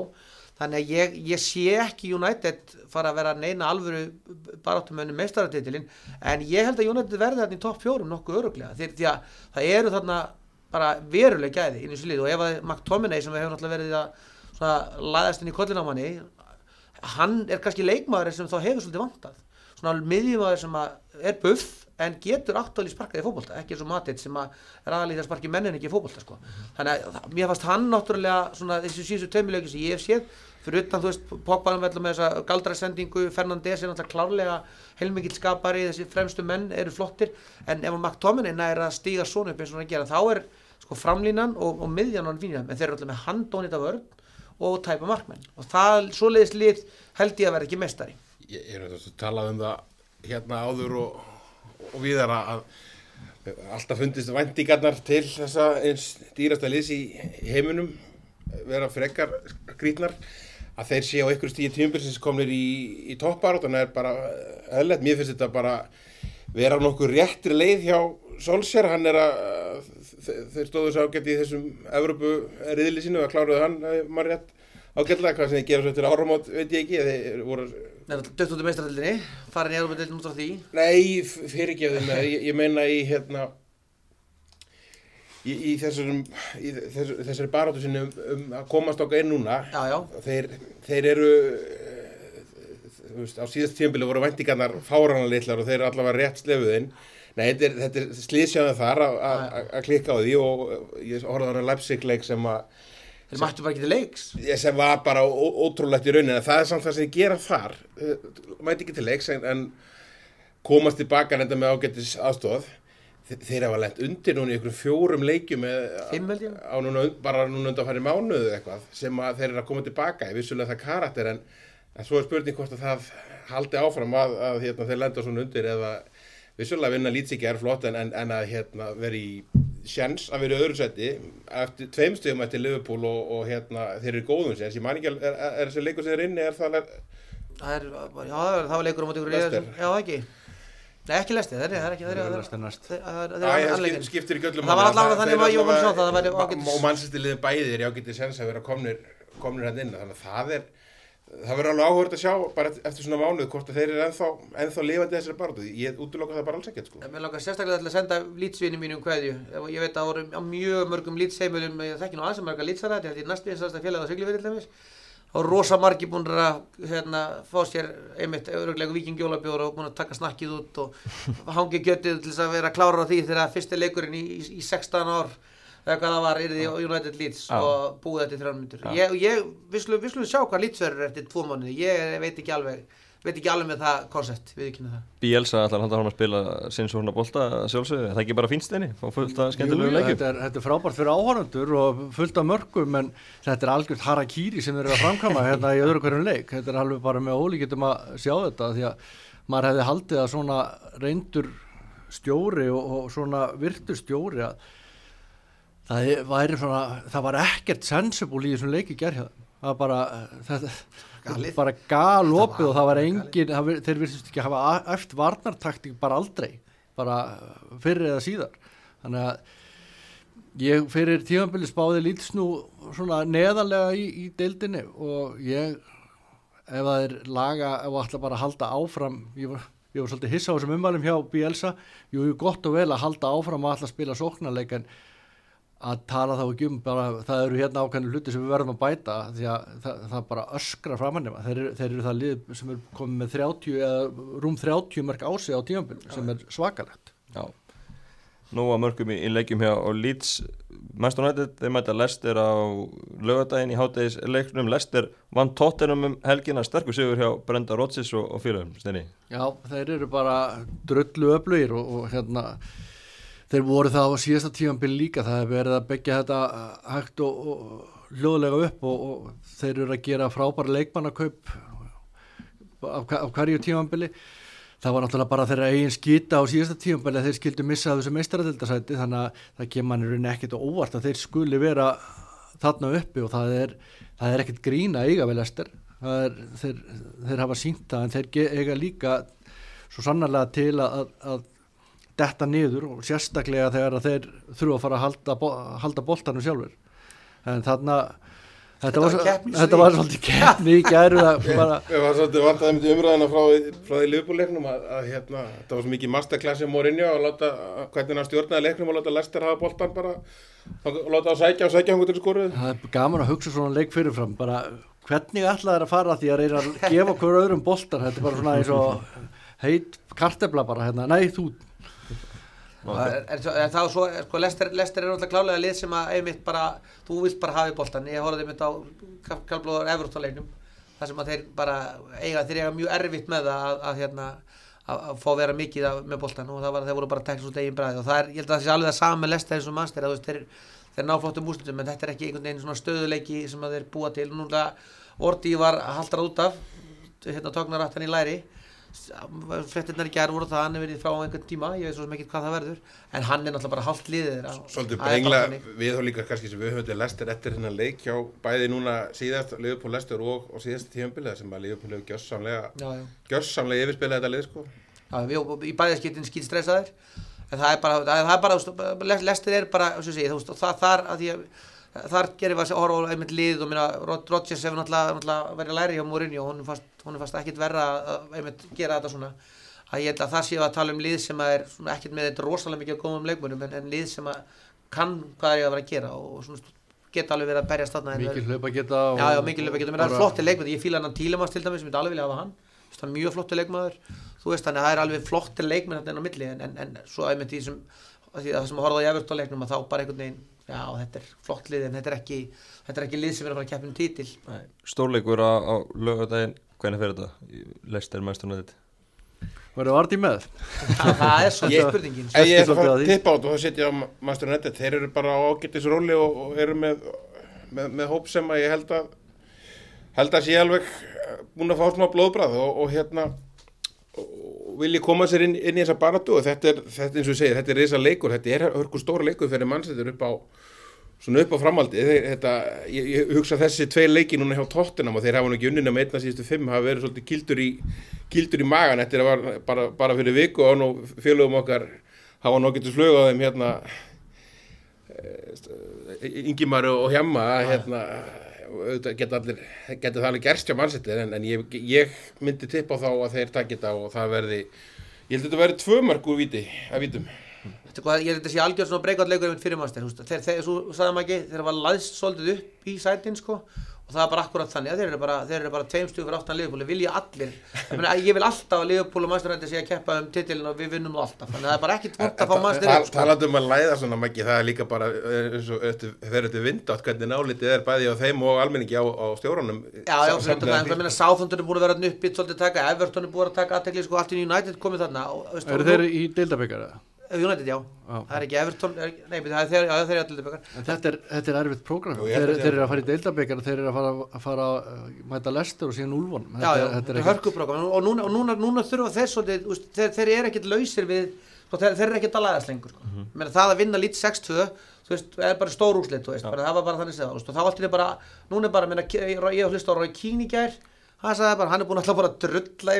þannig að ég, ég sé ekki United fara að vera neina alvöru baráttumönnum meistarartitilinn en ég held að United verði þarna í topp fjórum nokkuð öruglega því, því að það eru þarna bara veruleg gæði inn í lið og ef að McTominay sem við hefum náttúrulega verið að laðast inn í kollinámanni hann er kannski leikmaður sem þá hefur svolítið vantað. Svona miðjumæður sem er buff en getur aftalið sparkaði fókbólta ekki eins og Matit sem er aðalíð að sparki mennin ekki fókbólta sko. þannig að mér fannst hann náttúrulega svona þessu síðustu tömulegi sem ég hef séð fyrir utan þú veist Pogbaðum velum með þessa galdrasendingu, Fernandes er náttúrulega klárlega heilmikið skapari, þessi fremstu menn eru flottir en ef að McTominay næra að stíga svona upp eins og hann gera þá er sko framlínan og, og miðjan á hann fínir en þeir eru alltaf með handónit af vörn og tæpa markmenn og það, svoleiðis lið held ég að vera ekki mestari Ég er að tala um það hérna áður og, og við erum að alltaf fundist vendingarnar til þessa eins dýrasta liðs í heiminum vera frekar grítnar að þeir sé á einhverju stíði tíumbilsins komnir í, í toppar og þannig er bara öðlegt, mér finnst þetta bara vera nokkuð réttri leið hjá Solskjær, hann er að þeir stóðu svo ágætt í þessum Evrópu riðli sínu að kláruðu hann eh, maður rétt ágætlega, hvað sem þið gera svo eftir áramót veit ég ekki, þeir voru Dött út í meistarhaldinni, farin í Evrópa-dildin út á því. Nei, fyrirgefðum ég, ég meina í hérna í, í þessum í þessari, þessari barátu sinni um, um að komast okkar inn núna. Já, já. Þeir, þeir eru veist, á síðast tímbili voru vendingarnar fáranalitlar og þeir eru allavega rétt slefuðinn. Nei, þetta er, þetta er slísjáðan þar að klikka á því og ég horfði á hana Leipzig-leik sem að Þeir mættu bara ekki til leiks. Sem var bara ótrúlegt í rauninni það er samt það sem ég gera þar. Eh, mæti ekki til leiks en, en komast tilbaka reynda með ágættis aðstofað þeir hafa lengt undir núna í einhverjum fjórum leikjum á núna, bara núna undan færi mánuðu eitthvað sem að þeir eru að koma tilbaka. Ég vissulega það karakter en, en svo er spurning hvort að það haldi áfram að, að hérna, þeir lenda svona undir eða vissulega vinna lýtsíki er flott en, en, en að hérna, vera í sjans að vera í öðru seti eftir tveim stöðum eftir Liverpool og, og hérna, þeir eru góðum sér ég man ekki er, er, þessi leikur sem er inni er það það er, já það var leikur á móti já ekki. Nei ekki lesti, það er ekki það er skiptir í göllum það var allavega þannig að ég var að það var ágættis og mannsættilegin bæðir ég ágætti sens að vera komnir hann inn þannig að það er það verður alveg áhverð að sjá bara eftir svona mánuð hvort að þeir eru ennþá, ennþá lifandi þessari barðu, ég útloka það bara alls ekkert sko. Mér langar sérstaklega að senda lýtsvinni mínu um hverju, ég veit að það voru á mjög mörgum lýtsheimilum, ég þekki nú aðeins að marga lýtsara, þetta er næstu eins aðstæða félagi á Siglufjörðilemis og rosa margi búin að hérna, fá sér einmitt öðruglegu vikingjólabjóra og búin að taka snakkið út og hangi götið til að vera klára á því þegar fyrsti leikurinn í, í, í 16 ár eða hvað það var, yrði United Leeds Já. og búið þetta í þrjá myndur ég, ég, við slum, við slum sjá hvað Leeds verður eftir tvo mánuði, ég veit ekki alveg veit ekki alveg með það koncept, við ekki það. Bielsa ætlar hann að spila sinn svona bolta sjálfsögðu, er það ekki bara fínsteini og fullt af skemmtilegu Jú, leikjum þetta, er, þetta er frábært fyrir áhörnundur og fullt af mörgum en þetta er algjört harakýri sem þeir eru að framkama hérna í öðru hverjum leik. Þetta er alveg bara með ólíkjöndum að sjá þetta því að maður hefði haldið að svona reyndur stjóri og, og svona virtur stjóri að það væri svona það var ekkert sensible í þessum leiki gerð það var bara þetta, Galið. bara galopið og það var engin það, þeir virtust ekki hafa a- eftir varnartaktík bara aldrei bara fyrir eða síðar. Þannig að ég fyrir tímanbili spáði lítið snú svona neðanlega í, í deildinni og ég ef það er laga ef það ætla bara að halda áfram ég var, ég var svolítið hissa á þessum umvalum hjá Bielsa. Jú, gott og vel að halda áfram að spila sóknarleik en að tala þá ekki um bara það eru hérna ákveðinu hluti sem við verðum að bæta því að það, það bara öskra framannum þeir, þeir eru það lið sem er komið með 30 eða rúm 30 mörg ási á tímanbili sem er svakalegt. Já, nú að mörgum í, í leikjum hjá og Leeds Manchester United, þeir mæta Lester á lögadaginn í háttegis leiknum Lester vann tóttinum um helgina sterkur sigur hjá Brenda Rodgers og, og félagum Steini. Já, þeir eru bara drullu öflugir og, og hérna þeir voru það á síðasta tímanbili líka það er verið að byggja þetta uh, hægt og, og hljóðlega upp og, og þeir eru að gera frábæra leikmannakaup af, af hverju tímanbili það var náttúrulega bara þeirra eigin skýta á síðasta tímanbili að þeir skildu missa þessu meistaradildasæti þannig að það kemur mann ekkit og óvart að þeir skuli vera þarna uppi og það er, það er ekkit grína eiga vel estir er, þeir, þeir hafa sínt það en þeir eiga líka svo sannarlega til að, að detta niður og sérstaklega þegar að þeir þurfa að fara að halda, halda boltanum sjálfur en þarna þetta, Þetta var, svolítið keppni í að bara Ég var svolítið vantaði myndi umræðina frá, frá því liðbúleiknum að, að hérna, þetta var svo mikið masterclassi Mourinho að láta, hvernig hann stjórnaði leiknum og láta Lester hafa boltan bara og láta að sækja og sækja hann til skoruð. það er gaman að hugsa svona leik fyrirfram bara hvernig ætla þeir að fara að því að reyna að gefa hver öðrum boltar? Þetta er bara svona eins og heit kartebla bara hérna, nei þú Það er, er, er það svo, sko, Lester, Lester er náttúrulega klálega lið sem að einmitt bara, þú vilt bara hafa í boltan, ég horfði einmitt á kallblóðar Evertónleiknum, þar sem að þeir bara eiga, þeir eiga mjög erfitt með það að, að hérna, að, að fá að vera mikið af, með boltan og það var, þeir voru bara tekst út eigin bræði og það er, ég held að það sé alveg það sama með Lester eins og mannstæri, þú veist, þeir, þeir ná flottum úslutum, en þetta er ekki einhvern veginn svona stöðuleiki sem að þeir búa til, núna Orti var haldrað út af, hérna tóknar aftan í læri, frettirnar í gerð voru það að hann hefur verið frá einhvern tíma ég veit svo sem ekki hvað það verður en hann er náttúrulega bara hálft liðið þeirra. Svolítið er brengla við þá líka kannski sem við höfum til Lester eftir hennar leik hjá bæði núna síðast Liverpool Lester og, og síðast tíðanbilið sem að Liverpool hefur gjörsamlega, gjörsamlega yfirspilað þetta lið sko. Já, við í bæðaskiptin skýt stressaðir. En það er bara, það er bara veist, Lester er bara, sé, þú veist, það, þar að því að þar gerir við að horfa á einmitt lið og minna, Rodgers hefur náttúrulega, verið læri hjá Mourinho og hún fannst, hún fannst ekkit verra að einmitt gera þetta svona. Að ég held að það séu að tala um lið sem að er svona ekkit með þetta rosalega mikið að góðum leikmunum en, en lið sem að kann hvað er ég að vera að gera og, og svona geta alveg verið að berjast þarna en mikið hlaupa geta og, Já, já, mikið löpa getur mér, það er flotti leikmaður, ég fíla hann Tílemans til dæmis, ég myndi alveg vilja hafa hann. Hann er mjög flotti leikmaður, þú veist þannig að það er alveg flotti milli en, en, en svo einmitt því sem, því að það sem að horfa á Evertón leiknum að þá bara einhvern veginn, já þetta er flott lið en þetta er ekki, þetta er ekki lið sem er að fara að keppinu títil Stórleikur á, á lögadaginn, hvernig fer þetta? Lester Manchester United? Verður Vardí með? Það, það er Ég- spurningin En ég er að tippa á þetta og það setja á Master United, þeir eru bara á ágættis róli og, og eru með, með, með hóp sem að ég held að held að sé alveg eh, búin að fá smá blóðbræð og, og hérna og vilji koma sér inn, inn í þessa baratu og þetta er, þetta eins og ég segir, þetta er reysa leikur, þetta er hörku stóra leikur fyrir mannsettur upp á svona upp á framaldi þetta, ég, ég hugsa þessi tvei leiki núna hjá Tottenham og þeir hafa nú ekki unnina með einna síðustu fimm, hafa verið svolítið kildur í kildur í magan, þetta var bara, bara fyrir viku og nú félögum okkar hafa getur flög á þeim hérna Ingimar og Hjemma hérna auðvitað geta allir, geta það alveg gerst hjá mannsettir en, en ég, ég myndi tippa á þá að þeir takja þetta og það verði ég held að þetta verði tvö mark úr viti að vítum hvað, ég er þetta sé algjörð svona breykvært leikur einmitt fyrir mannstæð, þegar, þegar, svo sagði maður ekki þegar var laðst svolítið upp í sætin sko, og það er bara akkurat þannig. Að þeir eru bara, þeir eru bara tveim stugum fyrir áttan Liverpool, vilja allir. Ég, meina, ég vil alltaf að Liverpool og mannstæðrændi sé að keppa um titilin og við vinnum það alltaf. Þannig að það er bara ekkit vant að fá mannstæðrændi sko. Talandi um að læða svona mæki, það er líka bara eh, eins og eftir- þeir eru vindátt hvernig nálitið er bæði á þeim og almenningi á, á stjórunum. Já, já, það, ég meina Southampton er búin að vera þarna uppi svolítið taka, Everton er búin að taka aðtekli sko, allt í United og, og já, Já. það er ekki Everton er, nei, það er þeir, já, þeir eru allir bekar En þetta er, þetta er erfitt held Þeir, að þeir eru það. að fara í deildabikar, þeir eru að fara að fara að mæta lestur og síðan úlfun. Já, já, þetta er hörkuprógram og núna, og núna, núna þurfa þeir svolítið, þeir, þeir eru ekkert lausir við, sko, þeir, þeir eru ekkert að læðast lengur, sko. Mhm. Meina, það að vinna lít 6-2, þú veist, er bara stór úrslit, þú veist, bara, það var bara þannig og þá allt er bara, núna er bara, meina, ég ég hlust á Rói Kín í gær, hann sagði bara, hann er búin alltaf bara að drulla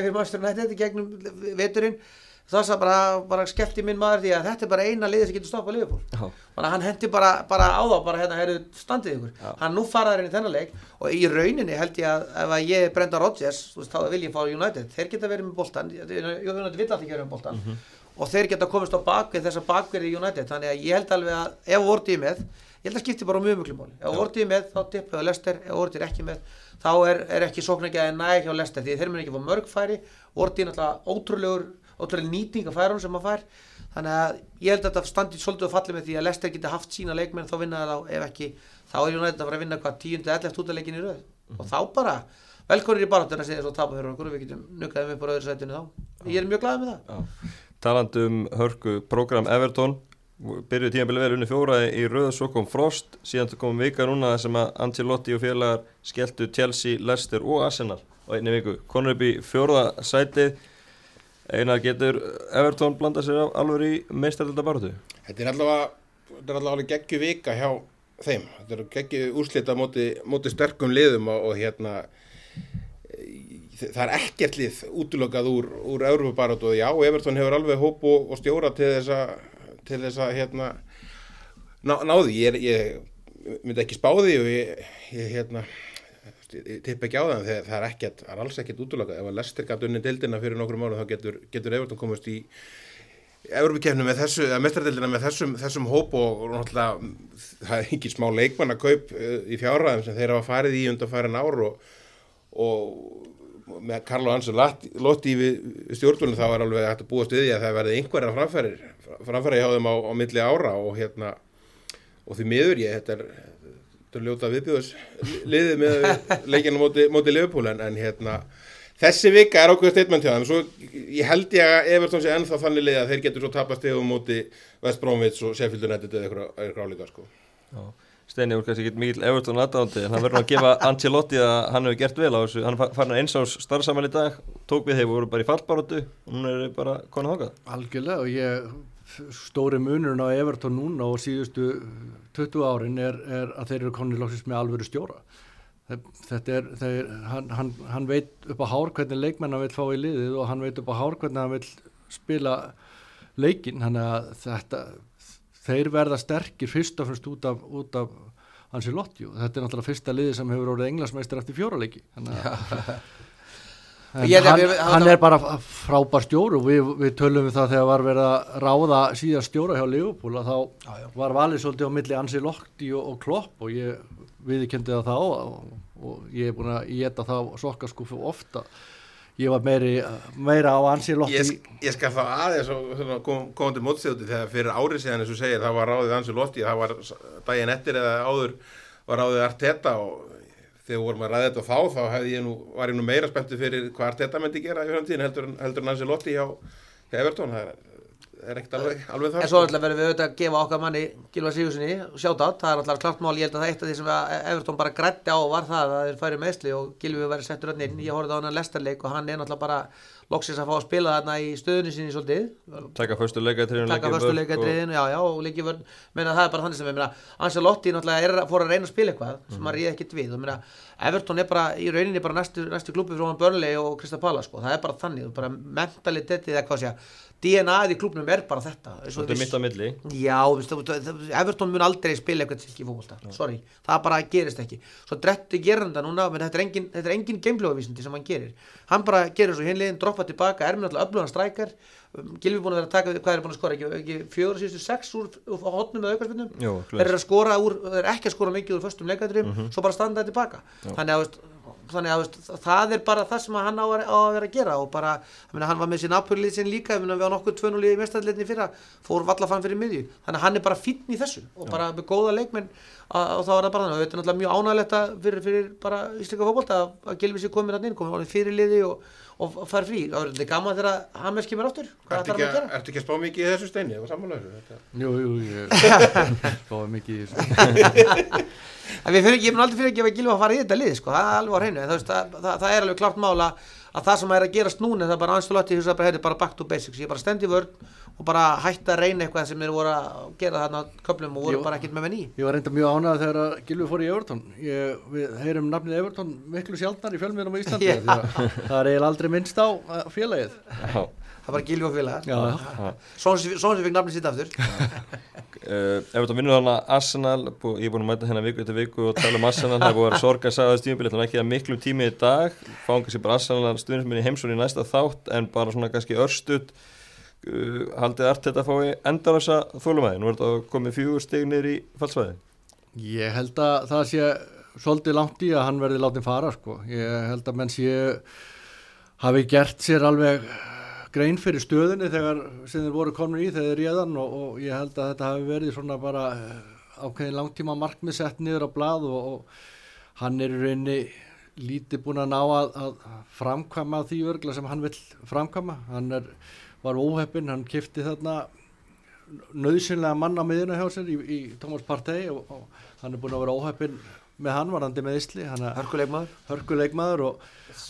það sagði bara, bara skellti minn maður því að þetta er bara eina liðið sem getur stoppað Liverpool. Já. Þannig að hann hendi bara, bara á þá, bara hérna, heyrðu, standið ykkur. Hann nú faraður inn í þennan leik og í rauninni held ég að ef að ég Brenda Rodgers, veist, þá vil ég fá United. Þeir geta verið með boltan, United vill alltaf gera með boltan og þeir geta komist á bakvið þessa bakverði í United. Þannig að ég held alveg að ef vortið með, ég held að skipti bara mjög mjög máli. Ef vortið með, þá tippaðu Lester, ef vortið ekki með, þá er, er ekki sóknargæði næg hjá Lester því þeir mun ekki fá mörg færi, vortið náttúrulega ótrúlegur, ótrúlega nýting af færun sem maður fær. Þannig að ég held að þetta standi svolítið að falli með því að Lester geti haft sína leikmenn þá vinna það þá ef ekki þá er United að fara að vinna hvað 10-11 útaleikin í röð? Og þá bara velkonir í baráttuna segja svo tapa fyrir okkur og við getum nukkaðum upp á röður sætinu þá. Ég er mjög glaðið með það. Talandi um hörku program Everton byrjuði tímabilið vel unni fjóra í röðu svo kom Frost, síðan kom vika núna sem að Ancelotti og félagar skelltu Chelsea, Leicester og Arsenal á einni viku, konur upp í fjórða sætið einar getur Everton blanda sér alveg í meistarölda barótu Þetta er allavega, allavega geggju vika hjá þeim. Þetta er geggju úrslita móti sterkum liðum og, og hérna það er ekkert lið útlokað úr, úr Európa-barátu og já, Everton hefur alveg hóp og, og stjóra til þess að til þess að hérna ná, náði, ég, ég myndi ekki spáði og ég, ég hérna tipp ekki á það þegar það er ekkert, það er alls ekkert útlokað ef að Lester gæti unni deildina fyrir nokkrum árum þá getur, getur Everton komast í Európa-kefnu með þessu, eða mestradildina með þessum, þessum hóp og, náttúrulega það er ekki smá leikmann að kaup uh, í fjárræðum sem þeir hafa farið í undan farin ár og, og með Carlo Ancelotti við, við stjórnvölinu þá er alveg hægt að búa stuði að það verði einhverja framfærir framfæri hjá þeim á, á milli ára og hérna og því miður ég, þetta er þetta er ljóta viðbjóðs liðið með leikinu móti, móti Liverpool en, en hérna þessi vika er ákveður statement hjá þeim. Svo ég held ég að Everton sé ennþá þannig lið að þeir getur svo tapast stegum móti West Bromwich og Sheffield United eða eitthvað, álíka sko. Steini voru kannski ekki mikill Everton aðdándi en hann verður að gefa Ancelotti að hann hefur gert vel á þessu. Hann fann eins ás starfsamal í dag tók við þeir voru bara í fallbaróttu og núna er bara konar hókað Algjörlega og ég stóri munurinn á Everton núna og síðustu 20 árin er, er að þeir eru konið lóksins með alvöru stjóra. Þetta er, þeir, hann, hann, hann veit upp á hár hvernig leikmenn hann vil fá í liðið og hann veit upp á hár hvernig hann vil spila leikin hann að þetta þeir verða sterkir fyrst og fyrst út af, út af Ancelotti og þetta er náttúrulega fyrsta liði sem hefur orðið englasmeistar eftir fjóraleiki þannig að Ég hann, við- hann er bara frábær stjóru og við, við tölum við það þegar var verið að ráða síðan stjóra hjá Liverpool að þá Já, já. var valið svolítið á milli Ansi Lokti og, og Klopp og ég viðkendi það þá og, og ég er búin að geta það sokka sko fyrir ofta ég var meiri, meira á Ansi Lokti Ég, ég skal þá aðeins og svona kom, komandi mótstöðu þegar fyrir árið síðan eins og segir það var ráðið Ansi Lotti það var daginn eftir eða áður var ráðið Arteta og þegar við vorum að ræða þetta þá þá hefði ég nú, var ég nú meira spenntu fyrir hvað Arteta myndi gera í framtíðin heldur, en- heldur en Ansi Lotti hjá, Everton. Það er, er ekkert alveg, alveg það En svo ætla verðum við auðvitað að gefa okkar manni Gilvar Sigurssoni sjátt átt, það er alltaf klart mál, ég held að það eitt af því sem að Everton bara grætti á var það að þeir færi meðsli og Gilvi verið settur öll inn, ég horfði á hann að lestarleik og hann er náttúrulega bara loksins að fá að spila þarna í stöðunni sinni svolítið. Taka fyrstu leikatriðin taka fyrstu leikadriðin, já já og leikið vörn, menna það er bara þannig sem ég meina Ancelotti náttúrulega er að fóra að reyna að spila eitthvað sem maður ríði ekkert við. Og meina Everton er bara í rauninni bara næstu, næstu klubbi frá hann Burnley og Krista Pala sko, það er bara þannig, bara mentalitetið eða hvað sé DNA-ið í klubnum er bara þetta og þetta er mitt á milli. Já, Everton mun aldrei spila eitthvað silki fókbólta, sorry, það bara gerist ekki. Svo dretti gerir þetta núna, menn þetta er engin, engin gameplay-vísindi sem hann gerir, hann bara gerir svo hinliðin, droppa lappa tilbaka, er mér náttúrulega öflugan strækjar Gilvi búin að vera að taka, hvað er búin að skora? Ekki, ekki fjóra síðustu sex úr, úr hotnum með aukarspinnum Jú, þeir eru að skora úr, þeir eru ekki að skora mikið úr föstum leikadrým, Mhm. svo bara standa þetta tilbaka. Þannig að, þannig að það er bara það sem að hann á, að- á að vera að gera og bara, ég meina, hann var með sér napurlið sinn líka, ég meina, við á nokkuð tvönulið í mestæðleginni fyrra, fór vallafann fyrir miðju þannig að hann er bara fínn í þessu og bara með góða leikmenn að- og þá er það bara þannig og þetta er náttúrulega mjög ánægilegt að fyrir, fyrir bara íslika fókbólta að, að Gilvi sér komin hann inn, komin hann fyrir liði og, og, fær frí, það er gaman þegar Hames kemur áttur, hvað ekki, hann að gera? að- ertu ekki að spá mikið í þessu steini? Það var samanlega þessu. Jú, jú, ég spáði mikið í þessu. Ég mun aldrei fyrir að Gilvi að fara í þetta lið, sko, það er alveg á hreinu, en það, það, það, það er alveg klart mála að það sem er að gerast núna, það er bara anstöðlötti, það er bara, heyrðu, bara back to basics, ég er bara stendi vörn og bara hætta að reyna eitthvað sem þeir voru að gera þarna köflum og voru Jú. bara ekkert með menn í. Ég var reynda mjög ánægð þegar að Gilvi fór í Everton. Ég, við heyrum nafnið Everton miklu sjaldnar í fjölmiðnum á Íslandi. Já. því að Það er eiginlega aldrei minnst á uh, félagið. Já. Það er bara Gilvi og félagar. Sem fikk nafnið sitt aftur. Uh, ef þetta vinnur þarna Arsenal bú, ég er búin að mæta hérna viku eftir viku og tala um Arsenal það er búin að sorga að sagða stímabili þannig ekki að miklu tími í dag fáum kannski bara Arsenal stuðnisminni heimsóri í næsta þátt en bara svona kannski örstuð uh, haldið art þetta að fái endar þessa þólumæði nú er þetta komið fjögur stig niður í fallsvæði Ég held að það sé svolítið langt í að hann verði látið fara sko. Ég held að menn sé hafi gert sér alveg grein fyrir stöðunni þegar sem þeir voru komin í þegar réðan og, og ég held að þetta hafi verið svona bara eh, ákveðin langtíma markmið sett niður á blað og, og hann er í rauninni lítið búin að ná að, að framkvæma því örgla sem hann vill framkvæma. Hann er, var óheppinn, hann kifti þarna nöðsynlega mann á miðuna hjá sér í, í Thomas Partey og, og hann er búin að vera óheppinn með hann varandi með Ísli Hörkuleikmaður. hörkuleikmaður og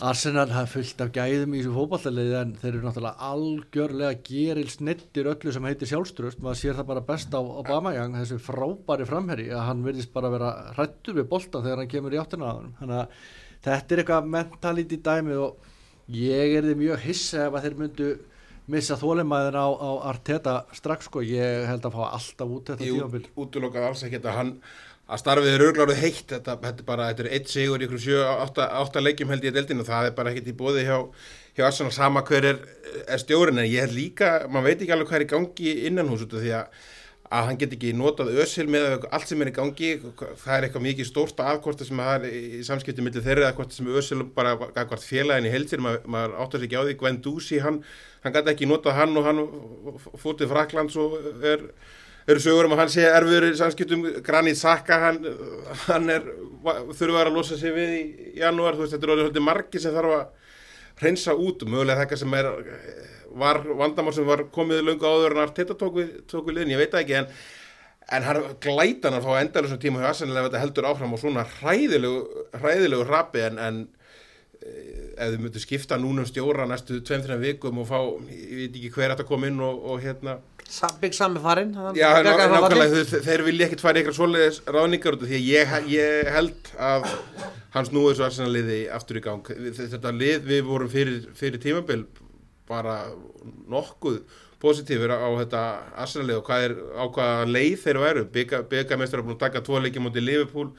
Arsenal hafa fullt af gæðum í þessu fótballaliði en þeir eru náttúrulega algjörlega geril snittir öllu sem heitir sjálfströst maður sér það bara best á Obamajang þessu frábæri framherri að hann verðist bara vera hrættur við boltan þegar hann kemur í áttina að hann þannig að þetta er eitthvað mentality dæmi og ég er þið mjög hissa ef að þeir myndu missa þólimaðin á, á Arteta strax sko, ég held að fá alltaf út þetta Ég að starfið er örgláruð heitt. Þetta, þetta er bara, þetta er eitt sigur í átta, átta leikjum held ég í deildinu og það er bara ekkert í bóði hjá, hjá Arsenal sama hver er, er stjórin en ég held líka, maður veit ekki alveg hvað er í gangi innan hús út af því að að hann get ekki notað ösil með allt sem er í gangi, það er eitthvað mikið stórt aðkvorta sem það er í samskipti millir þeirra eða hvort sem ösil bara hvort félagin í heilsir, maður, maður áttar sig ekki á því. Gwen Ducey, hann, hann gæti ekki notað hann og hann fótið Fraklands og er eru sögur um að hann sé erfiður í samskiptum. Granit Saka hann, hann er þurfa að losa sig við í janúar, þú veist, þetta er orðið svolítið margi sem þarf að hreinsa út. Mögulega þetta sem er var vandamál sem var komið löngu áður en Arteta tók við, tók við liðin, ég veit ekki en en hann glætan að fá endalusum tíma hjá Arsenal ef þetta heldur áfram á svona hræðilegu, hræðilegu rapi en, en ef þið myndu skipta núna um stjóra næstu 2-3 vikum og fá, ég veit ekki hver þetta kom inn og, og hérna Sa Big Sam er farinn. Já, nákvæmlega, þeir, vilja ekkert fara í eitthvað svoleiðis ráðningar út af því að ég, ég held að hans nú þessu arsenaliði aftur í gang. Þetta lið við vorum fyrir, fyrir tímabil bara nokkuð positífur á þetta arsenalið og hvað er, á hvaða leið þeir væru. Byggamestur er búin að taka tvo leikið mútið Liverpool,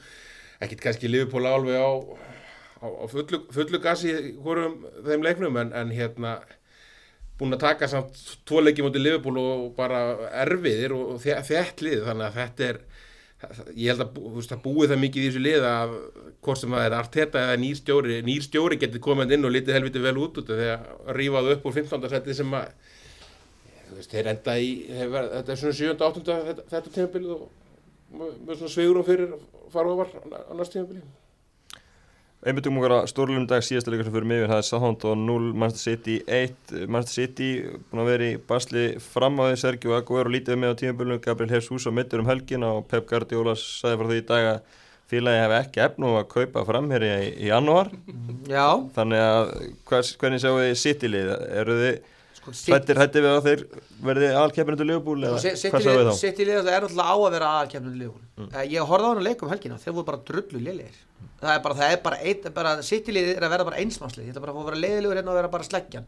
ekkert kannski Liverpool alveg á, á, á fullu, fullu gasi í hvorum þeim leiknum en, en hérna búin að taka samt tvo leiki mútið Liverpool og bara erfiðir og þe- þétt lið þannig að þetta er ég held að veist, það búið það mikið í þessu lið að hvort sem það er Arteta eða nýr stjóri nýr stjóri getur komið inn og litið helviti vel út út rífa það upp úr 15. seti sem að veist, þeir enda í verð, þetta er svona 7. 8. þetta, þetta tímabilið og með svona sveigurum fyrir fara ofar næst tímabilið Einbyttum okkar að stórlunum dag. Síðasta leikur sem fyrir miðjum það er Southampton 0, Manchester City 1 Manchester City búin að vera í basli fram á því Sergio Aguero lítið með á tímabölunum Gabriel Jesus á mittur um helgin og Pep Guardiola sagði frá því í dag að félagi hef ekki efnum að kaupa framherja í, í janúar. Já, þannig að hvers, hvernig sjáu þið City-lið? Eru þið sko, hætti við að þeir verði alkeppinundu Liverpool eða Sitt í hvað þið lið- þá? sitt í liðið er alltaf á að vera aðalkefnum liðbúl mm. ég horfði á hann að leika um helgina þeir voru bara drullu liðlegir það er bara, það er bara, ein, bara sitt í liðið er að vera bara einsmannslið þetta er bara að að vera leiðilegur hérna og vera bara sleggjan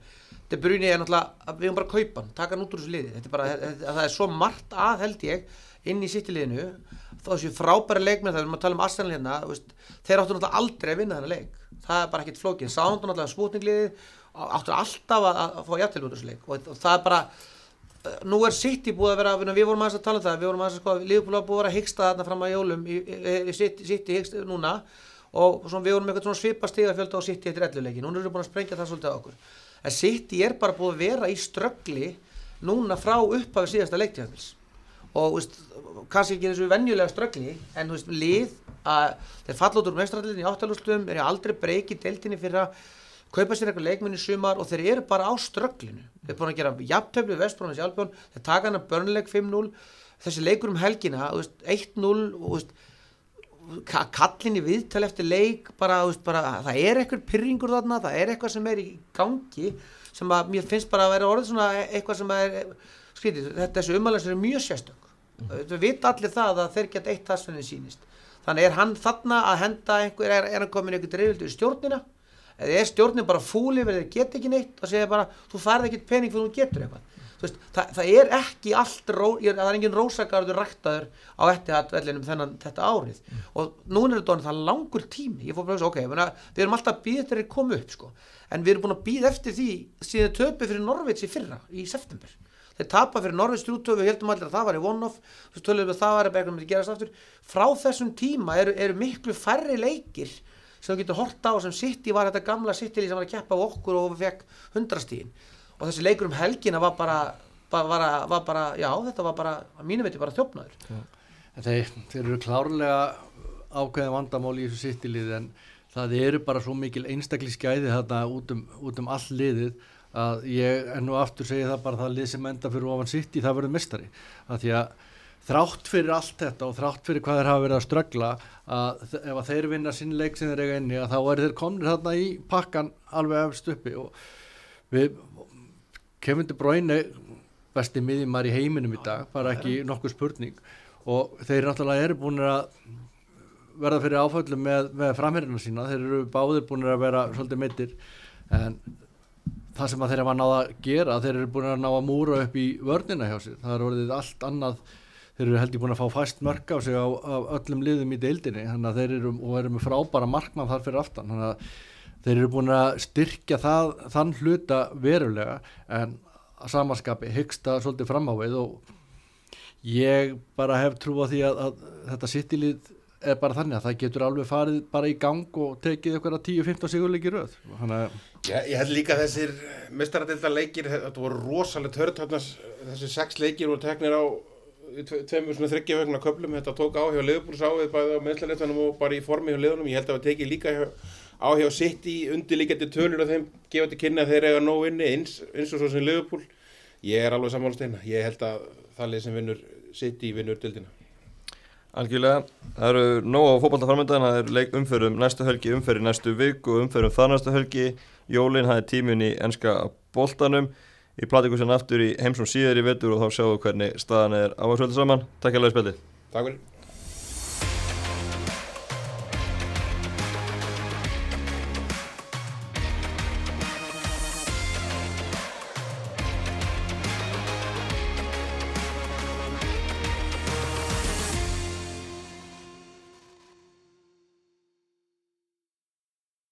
þetta brunni er náttúrulega, við höfum bara að kaupa hann taka hann út úr þessu liði, þetta er bara þetta, það er svo margt að held ég inn í sitt í liðinu þó þessu frábæri leikmenn það er um að tala um Arsenal hérna veist, þeir áttu náttúrulega aldrei að vinna þennan leik það er bara ekkert flókið Soundon alltaf spútningliði áttur alltaf að, að fá jættil út þessu leik og, og það er bara uh, nú er City búið að vera, við vorum aðeins að tala um það við vorum aðeins að sko, Liverpool búið að vera að hyggsta þarna fram að jólum í, í, City, City hyggst núna. Og svona, við vorum eitthvað svona svipa stigafjölda á City eftir elluleiki, núna erum við búin að sprengja það svolítið á okkur. En City er bara búið að vera í ströggli núna frá upphafi síðasta leiktíðafils og veist, kannski ekki þessu venjulega ströggli en veist, lið að þeir falla út úr mestrarliðin í áttalústum er aldrei breykið deltinni fyrir að kaupa sér eitthvað leikminni sumar og þeir eru bara á strögglinu þeir er búin að gera jafntöflu Vestbrónins Jálfjón þeir taka hana börnuleik 5-0 þessi leikur um helgina 1-0 og kallin í viðtal eftir leik bara, bara það er eitthvað pyrringur þarna það er eitthvað sem er í gangi sem að mér finnst bara að vera orðið svona e- eitthvað sem er skrítið, þetta þessu umalæsir er mjög sérstök. Mm. við vita allir það að þeir geta eitt þessfennin sínist þannig er hann þarna að henda einhver, er, er hann komin einhver dreifildu í stjórnina eða er stjórnin bara fúli verið að geta ekki neitt og segja bara, þú farið ekkert pening fyrir þú getur eitthvað. Veist, það, það er ekki allt ró, ég, það er engin rósagarður ræktaður á ettihatvellinum þetta árið. Mm. og núna er þetta það langur tími. Ég fór bara að ok, mena, við erum alltaf býðið eftir að koma upp sko. en við erum búin að býða eftir því síðan töpu fyrir Norveits í fyrra í september. Þeir tapa fyrir Norveits strútöfu við heldum allir að það var í one-off það var að gerast aftur. Frá þessum tíma eru, eru miklu færri leikir sem þú getur horta á sem City var þetta gamla City sem var að keppa á okkur og fekk hundrastíðin og þessi leikur um helgina var bara, bara, var bara já þetta var bara, að mínu veitir bara þjófnaður. Þeir, þeir eru klárlega ákveðin vandamál í þessu sittilið en það eru bara svo mikil einstakli skæði þarna út um, út um all liðið að ég enn og aftur segi það bara það lið sem enda fyrir ofan í það verður mistari að því að þrátt fyrir allt þetta og þrátt fyrir hvað þeir hafa verið að ströggla að ef að þeir vinna sín leik sem þeir eiga inni að þá er þeir komnir þarna í pakkan alveg efst uppi og við Kevin De Bruyne besti miðjumar í heiminum í dag bara ekki nokkuð spurning. Og þeir náttúrulega eru búin að verða fyrir áfællum með, með framherjina sína, þeir eru báðir búin að vera svolítið mittir en það sem að þeir hafa náða að gera þeir eru búin að ná að múra upp í vörnina hjá sér, það er orðið allt annað þeir eru heldur búin að fá fæst mörg á sig á, á öllum liðum í deildinni þannig að þeir eru og eru með frábæra markmann þar fyrir aftan þannig að þeir eru búin að styrkja það, þann hluta verulega en að samanskapi hyggsta svolítið fram á við og ég bara hef trú á því að, að þetta sittilið er bara þannig að það getur alveg farið bara í gang og tekið ykkur að 10-15 sigurleikir röð. Að... Já, ég held líka þessir mistaradilda leikir, þetta voru rosalega törd þessi sex leikir voru teknir á tveimur svona þryggja vegna köplum, þetta tók á hjá leifbúrs ávið bæðið á meðslanleitunum og bara í formi hjá leiðunum, ég held að það tekið líka hjá á hjá sitt í undirlíkjandi tölur og þeim gefa til kynna þeir eiga nóg inni eins, eins og svo sem Liverpool. Ég er alveg sammálsteina, ég held að það leið sem vinnur sitt í vinnur dildina Algjörlega, það eru nóg á fókbaltaframöndan, það eru leik umferðum næstu helgi, umferði næstu viku, umferðum þar næstu helgi, Jólinn það er tímin í enska boltanum í platíkusin aftur í heimsum síðar í vetur og þá sjáum við hvernig staðan er. Á að svölda saman. Takk alveg spildi Takk fyrir